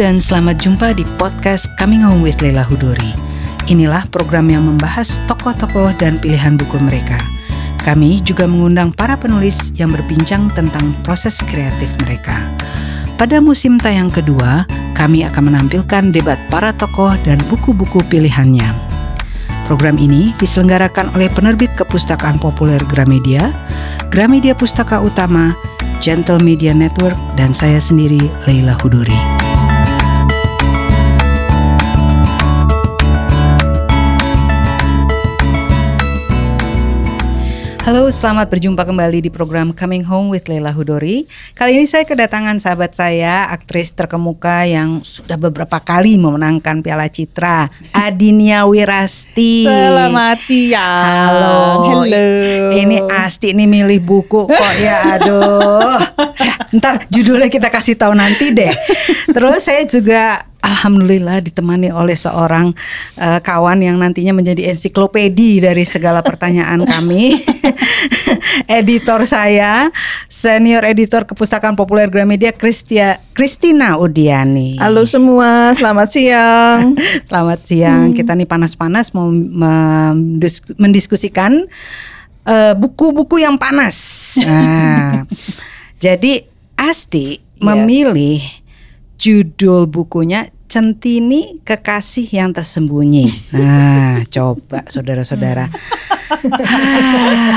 dan selamat jumpa di podcast Coming Home with Leila Hudori. Inilah program yang membahas tokoh-tokoh dan pilihan buku mereka. Kami juga mengundang para penulis yang berbincang tentang proses kreatif mereka. Pada musim tayang kedua, kami akan menampilkan debat para tokoh dan buku-buku pilihannya. Program ini diselenggarakan oleh penerbit kepustakaan populer Gramedia, Gramedia Pustaka Utama, Gentle Media Network, dan saya sendiri, Leila Hudori. Halo, selamat berjumpa kembali di program Coming Home with Leila Hudori. Kali ini saya kedatangan sahabat saya, aktris terkemuka yang sudah beberapa kali memenangkan Piala Citra, Adinia Wirasti. Selamat siang. Halo. Halo. Ini Asti ini milih buku kok ya, aduh. Ya, ntar judulnya kita kasih tahu nanti deh. Terus saya juga Alhamdulillah ditemani oleh seorang uh, kawan yang nantinya menjadi ensiklopedi dari segala pertanyaan kami. editor saya, senior editor Kepustakaan Populer Gramedia Kristia Kristina Udiani. Halo semua, selamat siang. selamat siang. Hmm. Kita nih panas-panas mau mendiskusikan eh, buku-buku uh, yang panas. Nah, jadi Asti yes. memilih judul bukunya Centini Kekasih yang Tersembunyi. Nah, coba saudara-saudara.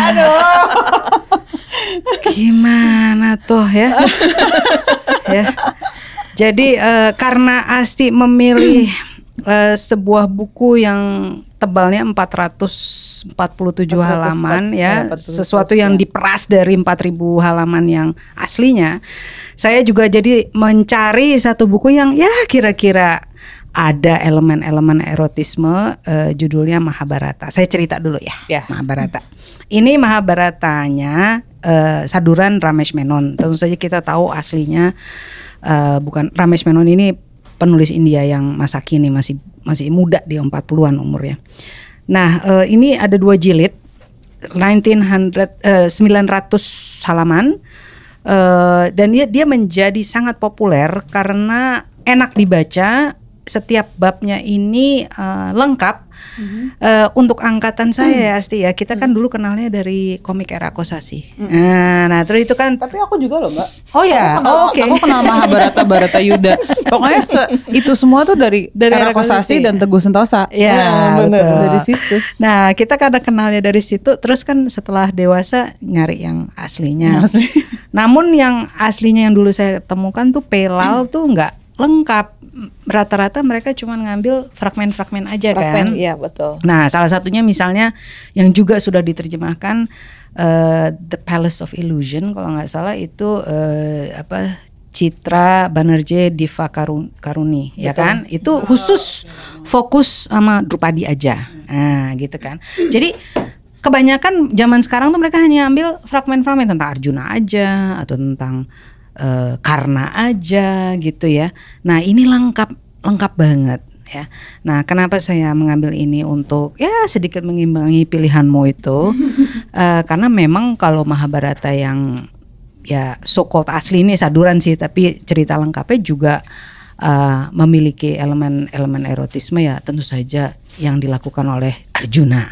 Aduh. Gimana tuh ya? ya. Jadi uh, karena Asti memilih uh, sebuah buku yang tebalnya 447 halaman ya, sesuatu yang diperas dari 4000 halaman yang aslinya saya juga jadi mencari satu buku yang ya kira-kira ada elemen-elemen erotisme uh, judulnya Mahabharata. Saya cerita dulu ya, ya. Mahabharata. Ini Mahabharatanya uh, saduran Ramesh Menon. Tentu saja kita tahu aslinya uh, bukan Ramesh Menon ini penulis India yang masa kini masih masih muda dia 40-an umurnya. Nah, uh, ini ada dua jilid 1900 uh, 900 halaman uh, dan dia dia menjadi sangat populer karena enak dibaca setiap babnya ini uh, lengkap mm-hmm. uh, untuk angkatan saya mm. Asti ya kita kan mm. dulu kenalnya dari komik era Kosasi. Mm. Nah, nah terus itu kan. Tapi aku juga loh mbak. Oh ya, oh, oke. Okay. Aku kenal Mahabharata Barata Yuda. Pokoknya se, itu semua tuh dari dari era Kosasi dan Teguh Sentosa. Ya, nah, benar dari situ. Nah kita karena kenalnya dari situ, terus kan setelah dewasa nyari yang aslinya. Asli. Namun yang aslinya yang dulu saya temukan tuh Pelal tuh nggak lengkap. Rata-rata mereka cuma ngambil fragmen-fragmen aja Fragmen, kan. Iya betul. Nah salah satunya misalnya yang juga sudah diterjemahkan uh, The Palace of Illusion kalau nggak salah itu uh, apa Citra Banerjee Diva Karun, Karuni ya kan? Itu khusus fokus sama Drupadi aja. Nah gitu kan. Jadi kebanyakan zaman sekarang tuh mereka hanya ambil fragmen-fragmen tentang Arjuna aja atau tentang uh, karena aja gitu ya. Nah ini lengkap lengkap banget ya. Nah kenapa saya mengambil ini untuk ya sedikit mengimbangi pilihanmu itu uh, karena memang kalau Mahabharata yang ya so called asli ini saduran sih tapi cerita lengkapnya juga uh, memiliki elemen-elemen erotisme ya tentu saja yang dilakukan oleh Arjuna.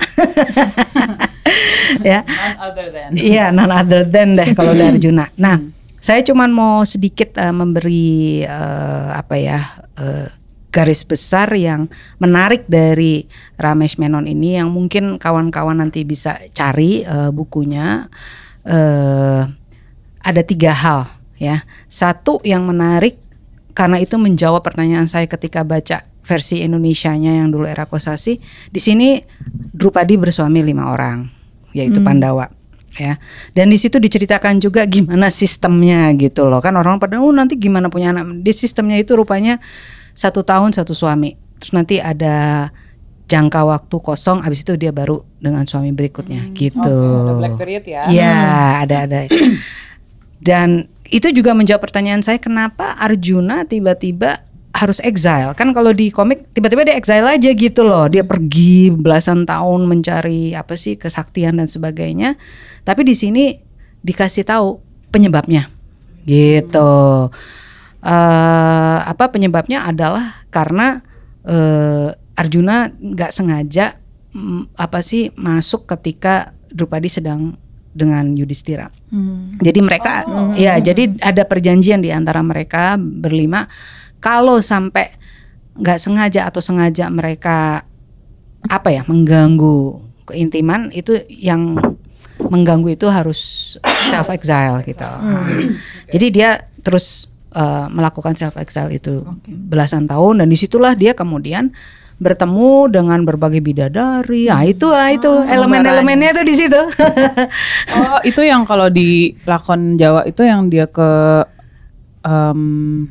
ya. None other than. Iya, none other than deh kalau dari Arjuna. Nah, hmm. Saya cuma mau sedikit uh, memberi uh, apa ya uh, garis besar yang menarik dari Ramesh Menon ini yang mungkin kawan-kawan nanti bisa cari uh, bukunya. Uh, ada tiga hal ya. Satu yang menarik karena itu menjawab pertanyaan saya ketika baca versi Indonesianya yang dulu era Kosasi. Di sini Drupadi bersuami lima orang, yaitu hmm. Pandawa ya. Dan di situ diceritakan juga gimana sistemnya gitu loh. Kan orang pada oh nanti gimana punya anak? Di sistemnya itu rupanya satu tahun satu suami. Terus nanti ada jangka waktu kosong abis itu dia baru dengan suami berikutnya hmm. gitu. okay, ada black period ya. Ya hmm. ada ada. Dan itu juga menjawab pertanyaan saya kenapa Arjuna tiba-tiba harus exile kan kalau di komik tiba-tiba dia exile aja gitu loh dia pergi belasan tahun mencari apa sih kesaktian dan sebagainya tapi di sini dikasih tahu penyebabnya gitu uh, apa penyebabnya adalah karena uh, Arjuna nggak sengaja um, apa sih masuk ketika Drupadi sedang dengan Yudhistira. Hmm. Jadi mereka oh. ya jadi ada perjanjian di antara mereka berlima kalau sampai nggak sengaja atau sengaja mereka apa ya mengganggu keintiman itu yang mengganggu itu harus self exile gitu. Hmm. Jadi dia terus uh, melakukan self exile itu okay. belasan tahun dan di situlah dia kemudian bertemu dengan berbagai bidadari. Ah itu ah itu oh, elemen-elemennya tuh di situ. oh, itu yang kalau di lakon Jawa itu yang dia ke um,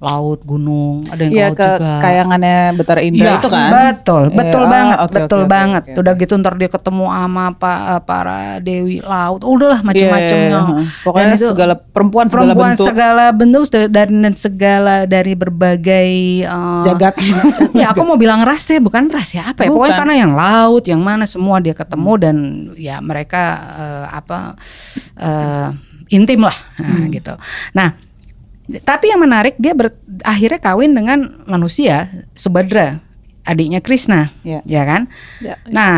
laut, gunung, ada yang ya, laut ke juga. kayangannya Betara Indra ya, itu kan? Betul, iya. betul ya, banget, okay, betul okay, banget. Okay, okay. Udah gitu ntar dia ketemu sama pa, eh, para dewi laut, udahlah macam-macamnya. Yeah, yeah, yeah. Pokoknya itu segala perempuan, segala perempuan bentuk. segala bentuk dan segala dari berbagai uh, jagat. ya aku mau bilang ras deh, bukan ras ya apa ya? Bukan. Pokoknya karena yang laut, yang mana semua dia ketemu dan ya mereka uh, apa uh, intim lah, nah, hmm. gitu. Nah tapi yang menarik dia ber, akhirnya kawin dengan manusia Subadra, adiknya Krishna, yeah. ya kan? Yeah, yeah. Nah,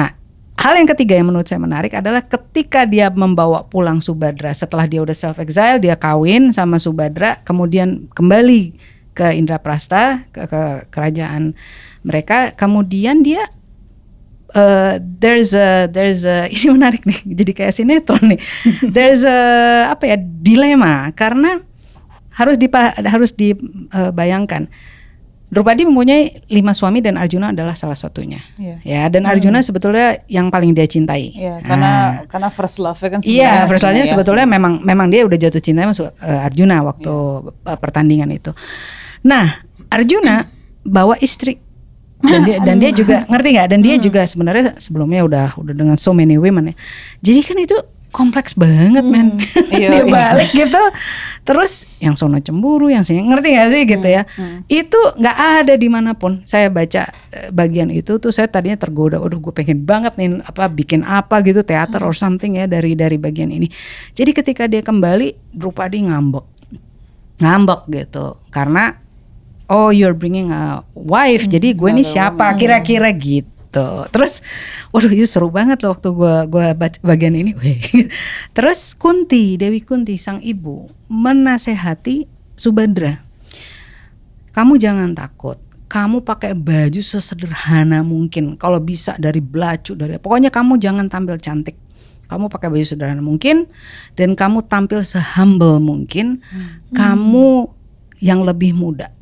hal yang ketiga yang menurut saya menarik adalah ketika dia membawa pulang Subadra setelah dia udah self exile, dia kawin sama Subadra, kemudian kembali ke Indraprasta ke, ke kerajaan mereka, kemudian dia uh, there's a there's a ini menarik nih jadi kayak sinetron nih there's a apa ya dilema karena harus dipa, harus dibayangkan. Uh, Drupadi mempunyai lima suami dan Arjuna adalah salah satunya. Yeah. Ya, dan Arjuna hmm. sebetulnya yang paling dia cintai. Yeah, karena nah, karena first love kan Iya, first love-nya ya. sebetulnya memang memang dia udah jatuh cinta sama uh, Arjuna waktu yeah. pertandingan itu. Nah, Arjuna bawa istri dan dia dan dia juga ngerti nggak dan dia hmm. juga sebenarnya sebelumnya udah udah dengan so many women ya. Jadi kan itu kompleks banget men. Hmm, iya, dia iya. balik gitu. Terus yang sono cemburu yang sini ngerti gak sih gitu hmm, ya? hmm. itu nggak ada di mana pun. Saya baca eh, bagian itu tuh saya tadinya tergoda udah gue pengen banget nih apa bikin apa gitu teater hmm. or something ya dari dari bagian ini. Jadi ketika dia kembali Drupadi ngambek. Ngambek gitu. Karena oh you're bringing a wife hmm, jadi gue ini siapa? kira-kira gitu gitu. Terus waduh itu seru banget loh waktu gue gua baca bagian ini. Terus Kunti, Dewi Kunti sang ibu menasehati Subandra. Kamu jangan takut. Kamu pakai baju sesederhana mungkin. Kalau bisa dari belacu dari pokoknya kamu jangan tampil cantik. Kamu pakai baju sederhana mungkin dan kamu tampil sehumble mungkin. Hmm. Kamu yang lebih muda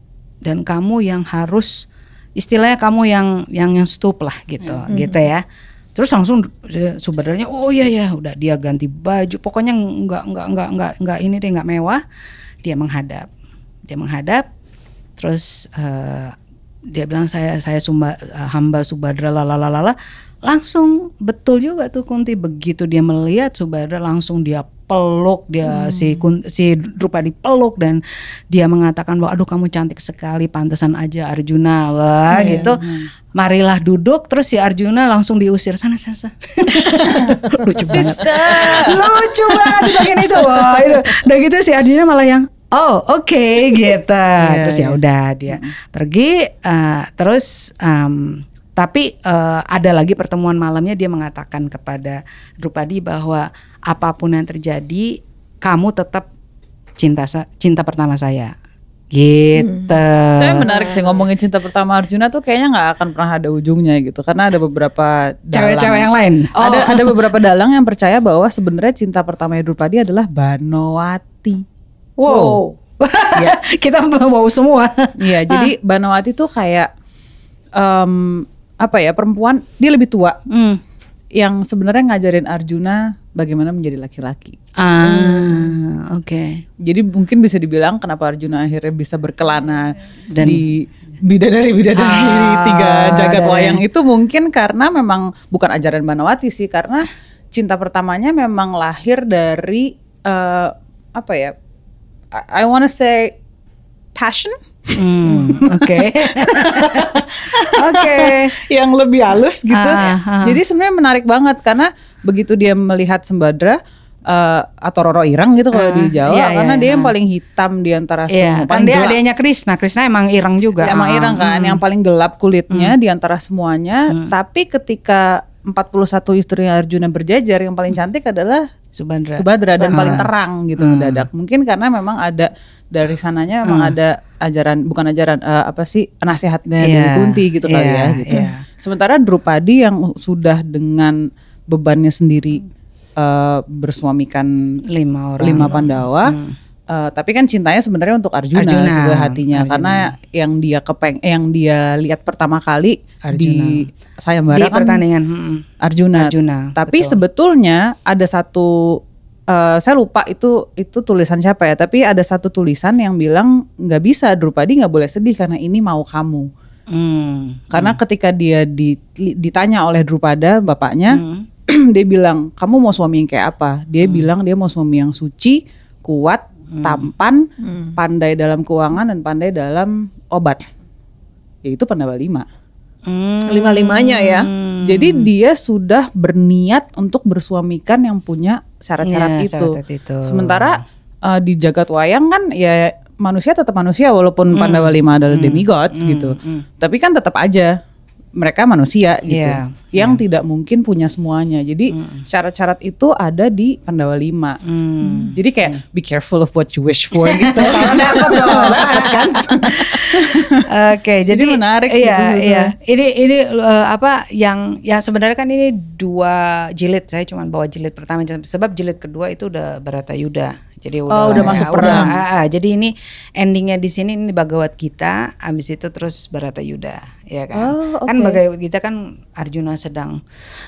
dan kamu yang harus istilahnya kamu yang yang yang stup lah gitu hmm. gitu ya. Terus langsung sumbernya oh iya ya udah dia ganti baju. Pokoknya nggak nggak nggak nggak nggak ini deh nggak mewah. Dia menghadap dia menghadap. Terus uh, dia bilang saya saya sumba, uh, hamba Subadra lalalala langsung betul juga tuh Kunti begitu dia melihat Subadra langsung dia peluk dia hmm. si kun, si Drupa dipeluk dan dia mengatakan bahwa aduh kamu cantik sekali pantesan aja Arjuna wah yeah. gitu hmm. marilah duduk terus si Arjuna langsung diusir sana sana lucu banget lucu banget bagian itu wah itu udah gitu si Arjuna malah yang Oh oke okay, gitu yeah, terus ya yeah. udah dia hmm. pergi uh, terus um, tapi uh, ada lagi pertemuan malamnya dia mengatakan kepada Drupadi bahwa apa pun yang terjadi kamu tetap cinta cinta pertama saya gitu. Hmm. Saya menarik sih ngomongin cinta pertama Arjuna tuh kayaknya nggak akan pernah ada ujungnya gitu karena ada beberapa cewek-cewek yang lain. Oh. Ada ada beberapa dalang yang percaya bahwa sebenarnya cinta pertama Drupadi adalah Banowati. Wow. wow. yes. Kita mau semua. Iya, jadi Banowati tuh kayak um, apa ya perempuan dia lebih tua. Hmm. Yang sebenarnya ngajarin Arjuna bagaimana menjadi laki-laki. Ah, hmm. oke. Okay. Jadi mungkin bisa dibilang kenapa Arjuna akhirnya bisa berkelana Dan, di bidadari-bidadari ah, tiga jagat dari. wayang itu mungkin karena memang bukan ajaran Banawati sih karena cinta pertamanya memang lahir dari uh, apa ya? I, I wanna say passion Hmm, oke. Oke. Yang lebih halus gitu. Ah, ah. Jadi sebenarnya menarik banget karena begitu dia melihat Sembadra, eh, atau Roro Ireng gitu kalau Ah, di Jawa iya, karena iya, dia yang ah. paling hitam di antara Iya, semua. kan dia gelap. adanya Krishna. Krishna emang ireng juga. Emang Ah, Ireng kan yang paling gelap kulitnya di antara semuanya. Tapi ketika 41 istrinya Arjuna berjajar yang paling cantik adalah Subandra. Subadra dan paling terang gitu mendadak. Mungkin karena memang ada dari sananya memang ada ajaran bukan ajaran eh, apa sih nasihatnya dari Iya, Kunti gitu kali iya, ya gitu. iya. Sementara Drupadi yang sudah dengan bebannya sendiri eh, bersuamikan lima orang. lima Pandawa. eh, tapi kan cintanya sebenarnya untuk Arjuna, Arjuna, sebuah hatinya Arjuna. karena yang dia kepeng yang dia lihat pertama kali di sayembara di kan pertandingan. mm-mm. Arjuna. Arjuna, Tapi betul. sebetulnya ada satu eh, saya lupa itu itu tulisan siapa ya, tapi ada satu tulisan yang bilang nggak bisa Drupadi nggak boleh sedih karena ini mau kamu. Hmm. Karena ketika dia di- ditanya oleh Drupada bapaknya, Hmm. dia bilang kamu mau suami yang kayak apa? Dia bilang dia mau suami yang suci, kuat, Hmm. tampan, pandai dalam keuangan dan pandai dalam obat. Yaitu Pandawa lima. Hmm. Lima-limanya ya. Jadi dia sudah berniat untuk bersuamikan yang punya syarat-syarat Iya, itu. syarat itu. Sementara uh, di jagat wayang kan ya manusia tetap manusia walaupun Hmm. Pandawa lima adalah demigods gitu. Tapi kan tetap aja mereka manusia gitu. Iya, yang tidak mungkin punya semuanya. Jadi syarat-syarat itu ada di Pandawa lima. Hmm. Jadi kayak be careful of what you wish for gitu. kan? Oke, jadi, menarik Iya, gitu. iya. Ini ini eh, apa yang ya sebenarnya kan ini dua jilid. Saya cuma bawa jilid pertama sebab jilid kedua itu udah Baratayuda. Jadi udah Oh, udah masuk ya, perang. ah, ah. jadi ini endingnya di sini ini Bhagavad Gita, habis itu terus Baratayuda, ya kan? Oh, Kan oke. Bhagavad Gita kan Arjuna sedang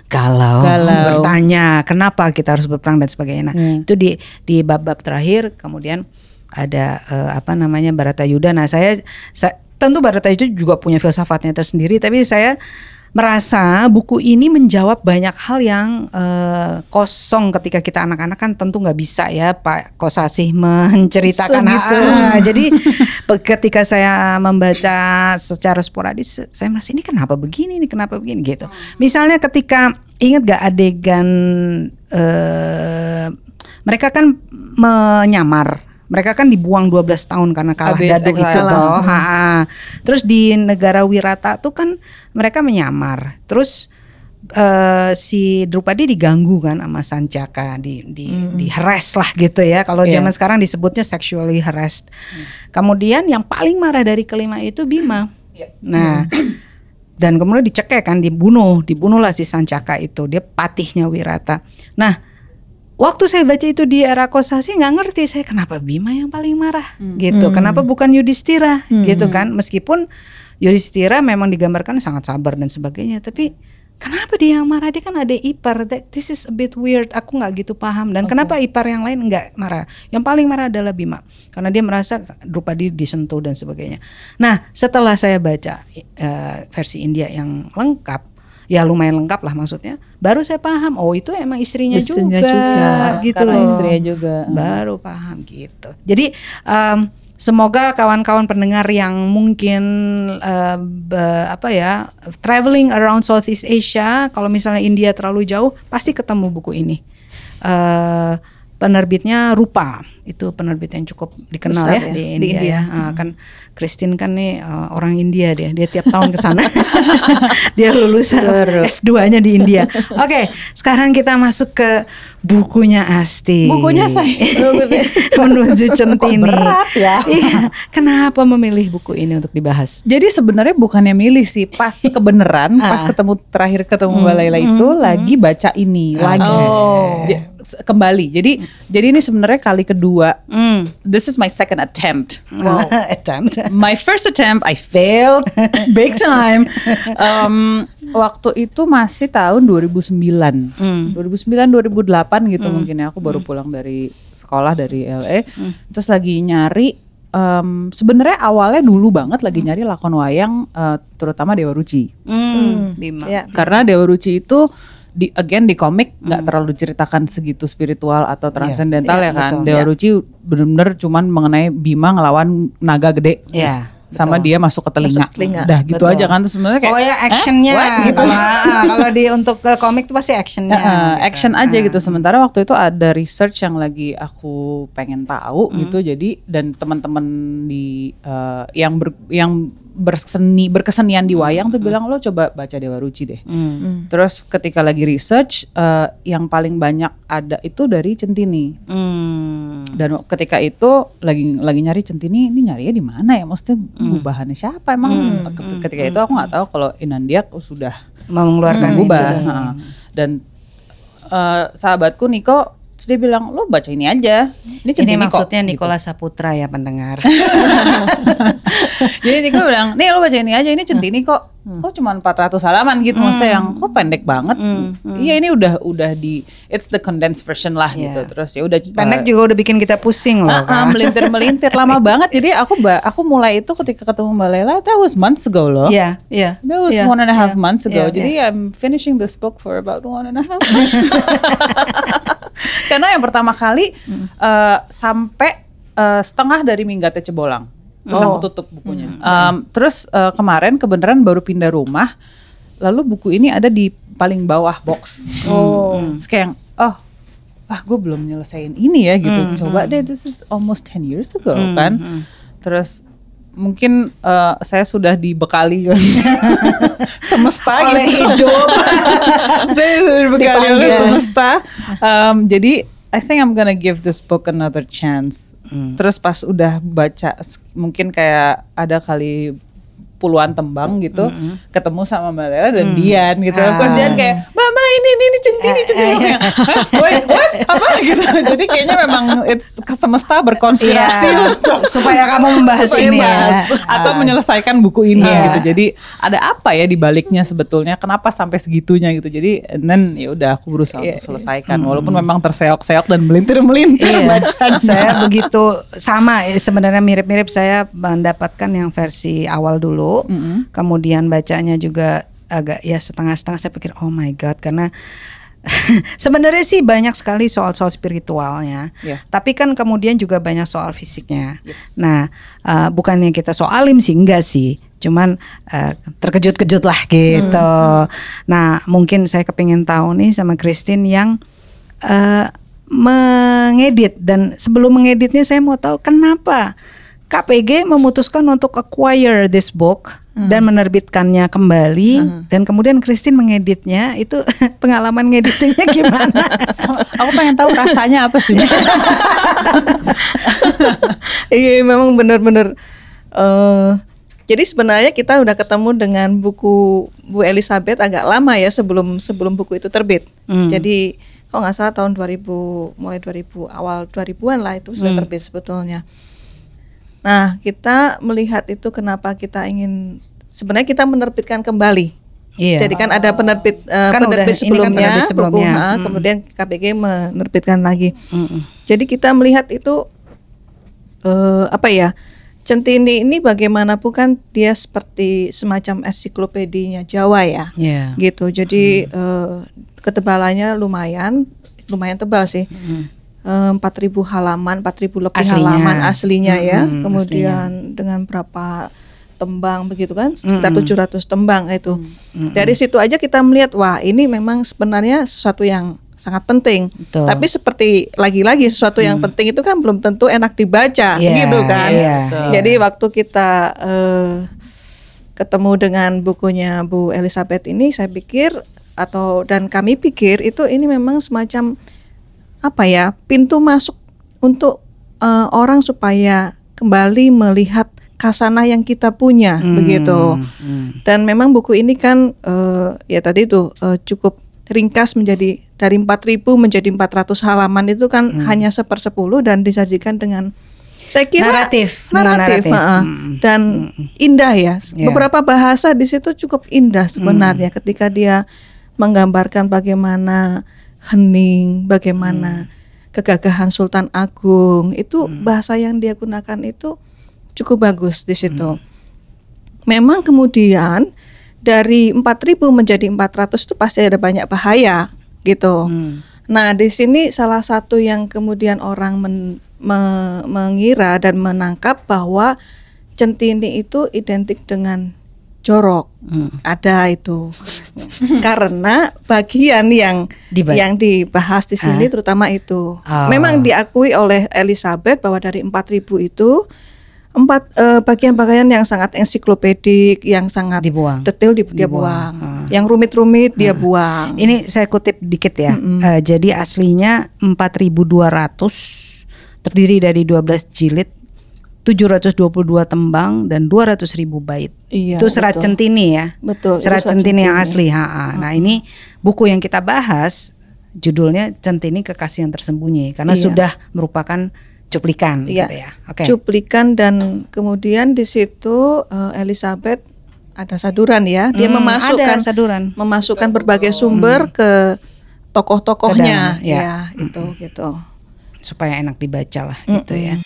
galau, Galau. bertanya kenapa kita harus berperang dan sebagainya. Nah, Hmm. itu di di bab-bab terakhir kemudian ada eh, apa namanya Baratayuda. Nah, saya, sa- tentu Baratayuda juga punya filsafatnya tersendiri tapi saya merasa buku ini menjawab banyak hal yang eh, kosong ketika kita anak-anak kan tentu nggak bisa ya Pak Kosasih menceritakan. Segitu. Ah, jadi pe- ketika saya membaca secara sporadis saya merasa ini kenapa begini? Ini kenapa begini? Gitu. Misalnya ketika ingat gak adegan eh, mereka kan menyamar mereka kan dibuang 12 tahun karena kalah Habis dadu itu toh. Ha, ha. Terus di negara Wirata tuh kan mereka menyamar. Terus eh, si Drupadi diganggu kan sama Sancaka di di di harass lah gitu ya. Kalau Iya. zaman sekarang disebutnya sexually harassed. Kemudian yang paling marah dari kelima itu Bima. Nah, dan kemudian dicekek kan dibunuh, dibunuhlah si Sancaka itu. Dia patihnya Wirata. Nah, Waktu saya baca itu di era Kosasi nggak ngerti saya kenapa Bima yang paling marah gitu. Kenapa bukan Yudhistira gitu kan? Meskipun Yudhistira memang digambarkan sangat sabar dan sebagainya, tapi kenapa dia yang marah? Dia kan ada ipar. That- This is a bit weird. Aku nggak gitu paham. Dan kenapa ipar yang lain nggak marah? Yang paling marah adalah Bima karena dia merasa Drupadi disentuh dan sebagainya. Nah, setelah saya baca eh, versi India yang lengkap ya lumayan lengkap lah maksudnya. Baru saya paham, oh itu emang istrinya, Istrinya juga, juga, gitu karena loh. istrinya juga. Baru paham gitu. Jadi em, semoga kawan-kawan pendengar yang mungkin eh, be- apa ya traveling around Southeast Asia, kalau misalnya India terlalu jauh, pasti ketemu buku ini. Eh, penerbitnya Rupa itu penerbit yang cukup dikenal Besar ya, ya, di di India, India. ya. Ah, kan Christine kan nih eh, orang India dia, dia tiap tahun ke sana. dia lulus S2-nya di India. Oke, sekarang kita masuk ke bukunya Asti. Bukunya saya. menuju centini. berat ya? Iya, kenapa memilih buku ini untuk dibahas? Jadi sebenarnya bukannya milih sih, pas kebenaran, pas ketemu terakhir ketemu Mbak Laila itu lagi baca ini lagi Oh. Kembali. Jadi jadi ini sebenarnya kali kedua. Hmm. This is my second attempt. Attempt. My first attempt I failed big time. Um, waktu itu masih tahun 2009. 2009 2008 gitu mungkin ya aku baru pulang dari sekolah dari LA. Terus lagi nyari em, sebenarnya awalnya dulu banget lagi nyari lakon wayang eh, terutama Dewa Ruci. Hmm, Bima. Ya. Karena Dewa Ruci itu di again di komik nggak terlalu diceritakan segitu spiritual atau transcendental iya, ya kan. betul. Dewa Iya. Ruci bener-bener cuman mengenai Bima ngelawan naga gede. Ya. sama dia masuk ke telinga. Masuk telinga, Udah gitu betul. aja kan terus sebenarnya kayak Oh ya "Hah? actionnya What?" gitu. kalau ah, kalau di untuk ke komik tuh pasti actionnya. Ya, uh, gitu. action aja Ah. gitu. Sementara waktu itu ada research yang lagi aku pengen tahu Hmm. gitu. Jadi dan teman-teman di uh, yang ber, yang berseni berkesenian di wayang tuh bilang lo coba baca Dewa Ruci deh. Hmm. Terus ketika lagi research uh, yang paling banyak ada itu dari Centini. Hmm. Dan ketika itu lagi lagi nyari Centini ini nyarinya di mana ya? Maksudnya bahannya siapa emang? Ketika itu aku nggak tahu kalau Inandiak sudah mengeluarkan itu. Ha. Dan eh, sahabatku Niko terus dia bilang lo baca ini aja. Ini Ini centini kok. maksudnya Nikola Saputra ya pendengar. Jadi Niko bilang, nih lo baca ini aja, ini centini kok. Kok cuma 400 halaman gitu maksudnya yang kok pendek banget. Iya ini udah udah di it's the condensed version lah Iya. gitu. Terus ya udah Pendek juga udah bikin kita pusing loh. Ah, kan. melintir melintir lama banget jadi aku aku mulai itu ketika ketemu Mbak Lela that was months ago loh Iya, iya. That was iya, one and a half iya, months ago. iya, Jadi iya. I'm finishing this book for about one and a half months. Karena yang pertama kali Hmm. eh, sampai eh, setengah dari Minggatnya Cebolang. Terus Oh. aku tutup bukunya. Hmm. Em, terus eh, kemarin kebenaran baru pindah rumah. Lalu buku ini ada di paling bawah box. Oh. Terus kayak oh ah gue belum nyelesain ini ya gitu. Hmm, Coba deh this is almost 10 years ago kan. Terus mungkin eh, saya sudah dibekali semesta Oleh gitu. hidup. saya sudah dibekali oleh semesta. Um, jadi I think I'm gonna give this book another chance. Hmm. Terus pas udah baca mungkin kayak ada kali puluhan tembang gitu ketemu sama Mbak Lela dan Dian gitu Hmm. Ah. terus Dian kayak Mbak ini ini ini centini Eh, centini Kayak, "Hah? Wait, what apa gitu jadi kayaknya memang it's semesta berkonspirasi Iya, untuk supaya kamu membahas supaya ini ya. bahas atau Ah. menyelesaikan buku ini Iya. gitu. Jadi ada apa ya di baliknya sebetulnya? Kenapa sampai segitunya gitu? Jadi then ya udah aku berusaha Iya, untuk selesaikan walaupun memang terseok-seok dan melintir-melintir Iya, bacanya. saya begitu sama sebenarnya mirip-mirip saya mendapatkan yang versi awal dulu, kemudian bacanya juga agak ya setengah-setengah saya pikir oh my god karena sebenarnya sih banyak sekali soal-soal spiritualnya, Iya. tapi kan kemudian juga banyak soal fisiknya. Yes. Nah, eh, bukannya kita soalim sih enggak sih, cuman eh, terkejut-kejut lah gitu. Nah, mungkin saya kepingin tahu nih sama Christine yang eh, mengedit dan sebelum mengeditnya saya mau tahu kenapa KPG memutuskan untuk acquire this book dan menerbitkannya kembali dan kemudian Christine mengeditnya itu pengalaman ngeditnya gimana? aku pengen tahu rasanya apa sih? Iya memang benar-benar. eh jadi sebenarnya kita udah ketemu dengan buku Bu Elizabeth agak lama ya sebelum sebelum buku itu terbit. Hmm. Jadi kalau nggak salah tahun 2000 mulai 2000 awal 2000-an lah itu sudah Hmm. terbit sebetulnya. Nah kita melihat itu kenapa kita ingin sebenarnya kita menerbitkan kembali. Iya. Jadi kan ada penerbit eh, Kan udah- penerbit ini kan sebelumnya, penerbit sebelumnya. buku, ah, Hmm. kemudian KPG menerbitkan lagi. Mm-mm. Jadi kita melihat itu eh apa ya? Centini ini bagaimanapun kan dia seperti semacam ensiklopedinya Jawa ya. Iya. Gitu. Jadi eh, ketebalannya lumayan lumayan tebal sih. Eh, 4000 halaman, 4000 lebih Aslinya. halaman aslinya ya. Hmm, Kemudian dengan berapa tembang begitu kan? Sekitar 700 tembang itu. Dari situ aja kita melihat wah, ini memang sebenarnya sesuatu yang sangat penting. Betul. Tapi seperti lagi-lagi sesuatu yang penting itu kan belum tentu enak dibaca, Iya, gitu kan. iya, Jadi waktu kita eh, ketemu dengan bukunya Bu Elizabeth ini, saya pikir atau dan kami pikir itu ini memang semacam apa ya pintu masuk untuk eh, orang supaya kembali melihat kasanah yang kita punya begitu. hmm. Dan memang buku ini kan eh, ya tadi itu eh, cukup ringkas menjadi dari 4000 menjadi 400 halaman itu kan Hmm. hanya sepersepuluh dan disajikan dengan saya kira Naratif, naratif, naratif. Mm. dan indah ya. Ya. Beberapa bahasa di situ cukup indah sebenarnya Hmm. ketika dia menggambarkan bagaimana hening, bagaimana kegagahan Sultan Agung itu Hmm. bahasa yang dia gunakan itu cukup bagus di situ. Memang kemudian dari 4000 menjadi 400 itu pasti ada banyak bahaya gitu. Hmm. Nah, di sini salah satu yang kemudian orang men- me- mengira dan menangkap bahwa centini itu identik dengan jorok. Hmm. Ada itu. Karena bagian yang Dibahas. yang dibahas di sini terutama itu. Ah. Memang diakui oleh Elizabeth bahwa dari 4000 itu empat eh, bagian-bagian yang sangat ensiklopedik, yang sangat Dibuang. detail di- dia Dibuang. buang. Yang rumit-rumit dia buang. Ini saya kutip dikit ya. Eh, jadi aslinya 4.200 terdiri dari 12 jilid, 722 tembang dan 200 ribu bait. Iya, itu serat betul. centini ya. Betul, Serat serat centini yang centini. asli. ha-ha. Nah ini buku yang kita bahas judulnya Centini Kekasih yang Tersembunyi karena Iya. sudah merupakan cuplikan Iya. gitu ya. Oke. Cuplikan dan kemudian di situ eh, Elizabeth ada saduran ya. Dia Hmm, memasukkan saduran. memasukkan berbagai sumber ke tokoh-tokohnya Ke dalam, ya. ya, itu gitu. supaya enak dibaca lah gitu ya.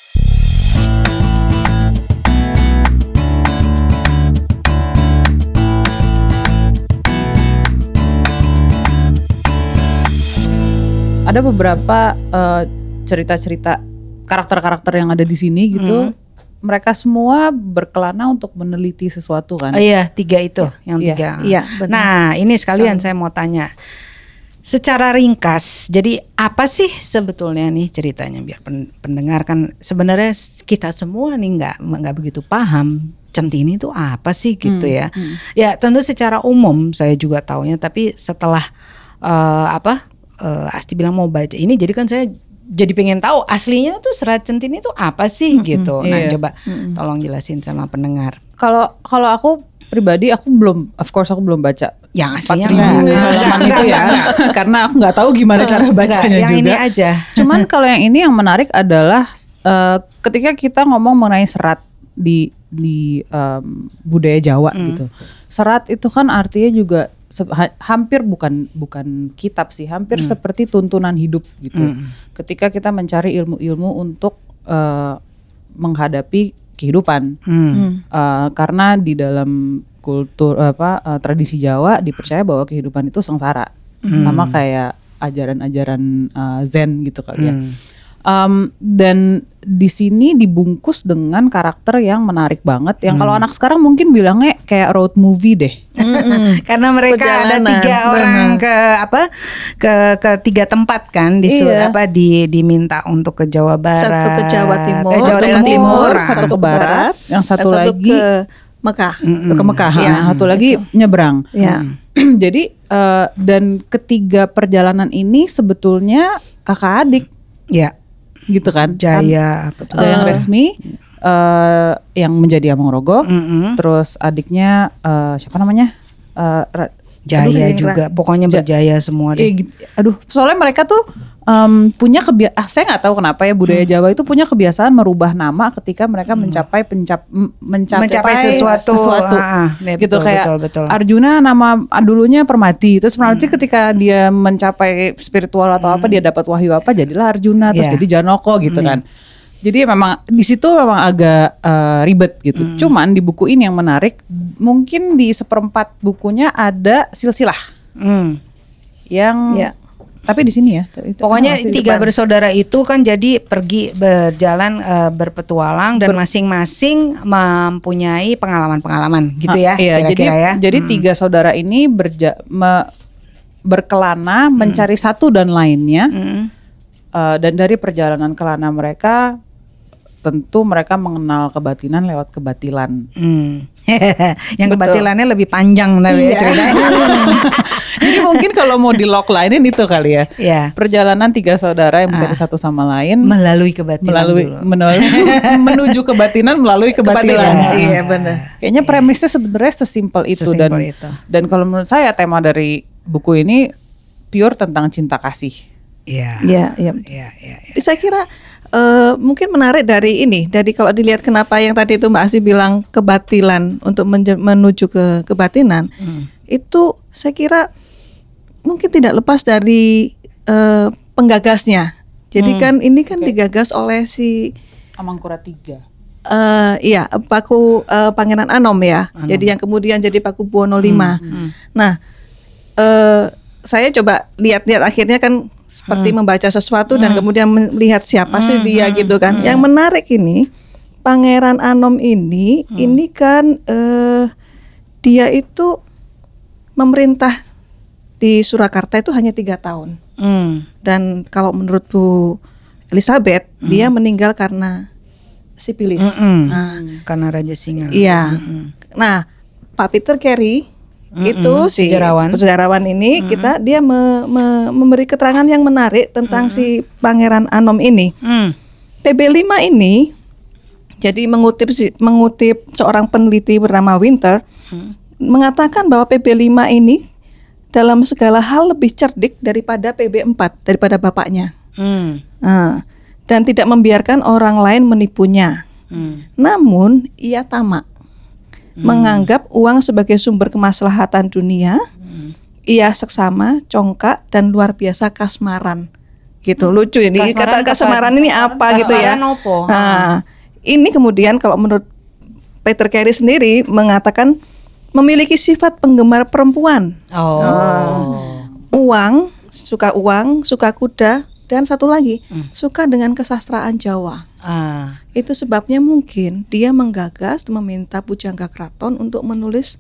Ada beberapa eh, cerita-cerita karakter-karakter yang ada di sini gitu. Mereka semua berkelana untuk meneliti sesuatu kan. Oh iya, tiga itu yang Iya. tiga. Iya. Nah, ini sekalian saya mau tanya. Secara ringkas, jadi apa sih sebetulnya nih ceritanya biar pen- pendengar kan sebenarnya kita semua nih nggak nggak begitu paham centini itu apa sih gitu ya. Ya tentu secara umum saya juga taunya, tapi setelah eh, apa eh, Asti bilang mau baca ini, jadi kan saya jadi pengen tahu aslinya tuh serat centini itu apa sih gitu. Nah Iya. coba tolong jelasin sama pendengar. Kalau kalau aku pribadi aku belum, of course aku belum baca Yang aslinya 4000 enggak. halaman itu ya, karena aku nggak tahu gimana cara bacanya yang juga. ini aja. Cuman kalau yang ini yang menarik adalah eh, ketika kita ngomong mengenai serat di di em, budaya Jawa gitu. Serat itu kan artinya juga hampir bukan bukan kitab sih, hampir seperti tuntunan hidup gitu. Ketika kita mencari ilmu-ilmu untuk eh, menghadapi kehidupan. Hmm. Eh, karena di dalam kultur apa eh, tradisi Jawa dipercaya bahwa kehidupan itu sengsara sama kayak ajaran-ajaran eh, Zen gitu kali ya. Em, dan di sini dibungkus dengan karakter yang menarik banget. Yang kalau anak sekarang mungkin bilangnya kayak road movie deh. Karena mereka ada Perjalanan, tiga orang ke apa ke ke tiga tempat kan di Iya. apa di diminta untuk ke Jawa Barat, Satu ke Jawa Timur, eh, Jawa daerah Timur, satu ke barat, yang satu dan lagi- ke Mekah. Itu ke Mekah, Iya. nah, satu lagi nyebrang. Ya. Jadi eh, dan ketiga perjalanan ini sebetulnya kakak adik ya gitu kan? Jaya apa tuh? Kan Jaya yang resmi eh, yang menjadi Among Mm-mm. terus adiknya eh, siapa namanya? Eh, Ra- Jaya Aduh, juga, pokoknya Ja- berjaya semua eh, deh. gitu. aduh, soalnya mereka tuh em, punya kebiasaan. Ah, saya nggak tahu kenapa ya budaya Hmm. Jawa itu punya kebiasaan merubah nama ketika mereka mencapai pencap mencapai, Mencapai sesuatu, ah, ah, gitu betul, kayak betul, betul. Arjuna nama ah, dulunya Permati terus Permati ketika dia mencapai spiritual atau apa dia dapat wahyu apa jadilah Arjuna terus Iya. jadi Janoko gitu kan jadi memang di situ memang agak eh, ribet gitu cuman di buku ini yang menarik mungkin di seperempat bukunya ada silsilah Hmm. yang Ya. tapi di sini ya itu Pokoknya tiga depan. bersaudara itu kan jadi pergi berjalan eh, berpetualang dan masing-masing mempunyai pengalaman-pengalaman gitu ya Ah, iya, jadi kira-kira ya. jadi tiga saudara ini berja, me- berkelana mencari satu dan lainnya Hmm. Eh, dan dari perjalanan kelana mereka tentu mereka mengenal kebatinan lewat kebatilan Hmm. yang Betul. kebatilannya lebih panjang tapi Iya. ya ceritanya. jadi mungkin kalau mau di lock linein itu kali ya Iya. perjalanan tiga saudara yang mencari satu sama lain Melalui kebatilan melalui dulu. melalui menuju kebatinan melalui kebatilan. Kebatilan, iya, benar. Kayaknya premisnya sebenarnya sesimpel itu dan Sesimpel itu. dan kalau menurut saya tema dari buku ini pure tentang cinta kasih. Iya. Iya, iya. Iya, iya, iya. Saya kira eh, mungkin menarik dari ini. Dari kalau dilihat kenapa yang tadi itu Mbak Asi bilang kebatilan untuk menuju ke kebatinan, itu saya kira mungkin tidak lepas dari eh, penggagasnya. Jadi kan ini kan digagas oleh si Amangkurat 3. eh iya Paku eh, Pangeran Anom ya. Jadi yang kemudian jadi Paku Buwono V. Nah, eh saya coba lihat-lihat akhirnya kan seperti membaca sesuatu dan kemudian melihat siapa sih dia gitu kan. Yang menarik ini Pangeran Anom ini, Hmm. ini kan eh, dia itu memerintah di Surakarta itu hanya tiga tahun. Hmm. Dan kalau menurut Bu Elizabeth, dia meninggal karena sipilis. Mm-mm. Nah, Karena Raja Singa. Iya. Nah, Pak Peter Carey itu si sejarawan. sejarawan ini kita dia me- me- memberi keterangan yang menarik tentang si Pangeran Anom ini. Hmm. PB5 ini jadi mengutip mengutip seorang peneliti bernama Winter mengatakan bahwa PB5 ini dalam segala hal lebih cerdik daripada PB4 daripada bapaknya. Hmm. Nah, dan tidak membiarkan orang lain menipunya. Hmm. Namun ia tamak, menganggap uang sebagai sumber kemaslahatan dunia. Ia seksama, congkak dan luar biasa kasmaran. Gitu lucu ini Kasmaran kata kasmaran ini apa gitu ya? Kasmaran opo? Nah, ini kemudian kalau menurut Peter Carey sendiri mengatakan memiliki sifat penggemar perempuan. Oh. Uang, suka uang, suka kuda, dan satu lagi suka dengan kesastraan Jawa. Ah. Itu sebabnya mungkin dia menggagas meminta pujangga keraton untuk menulis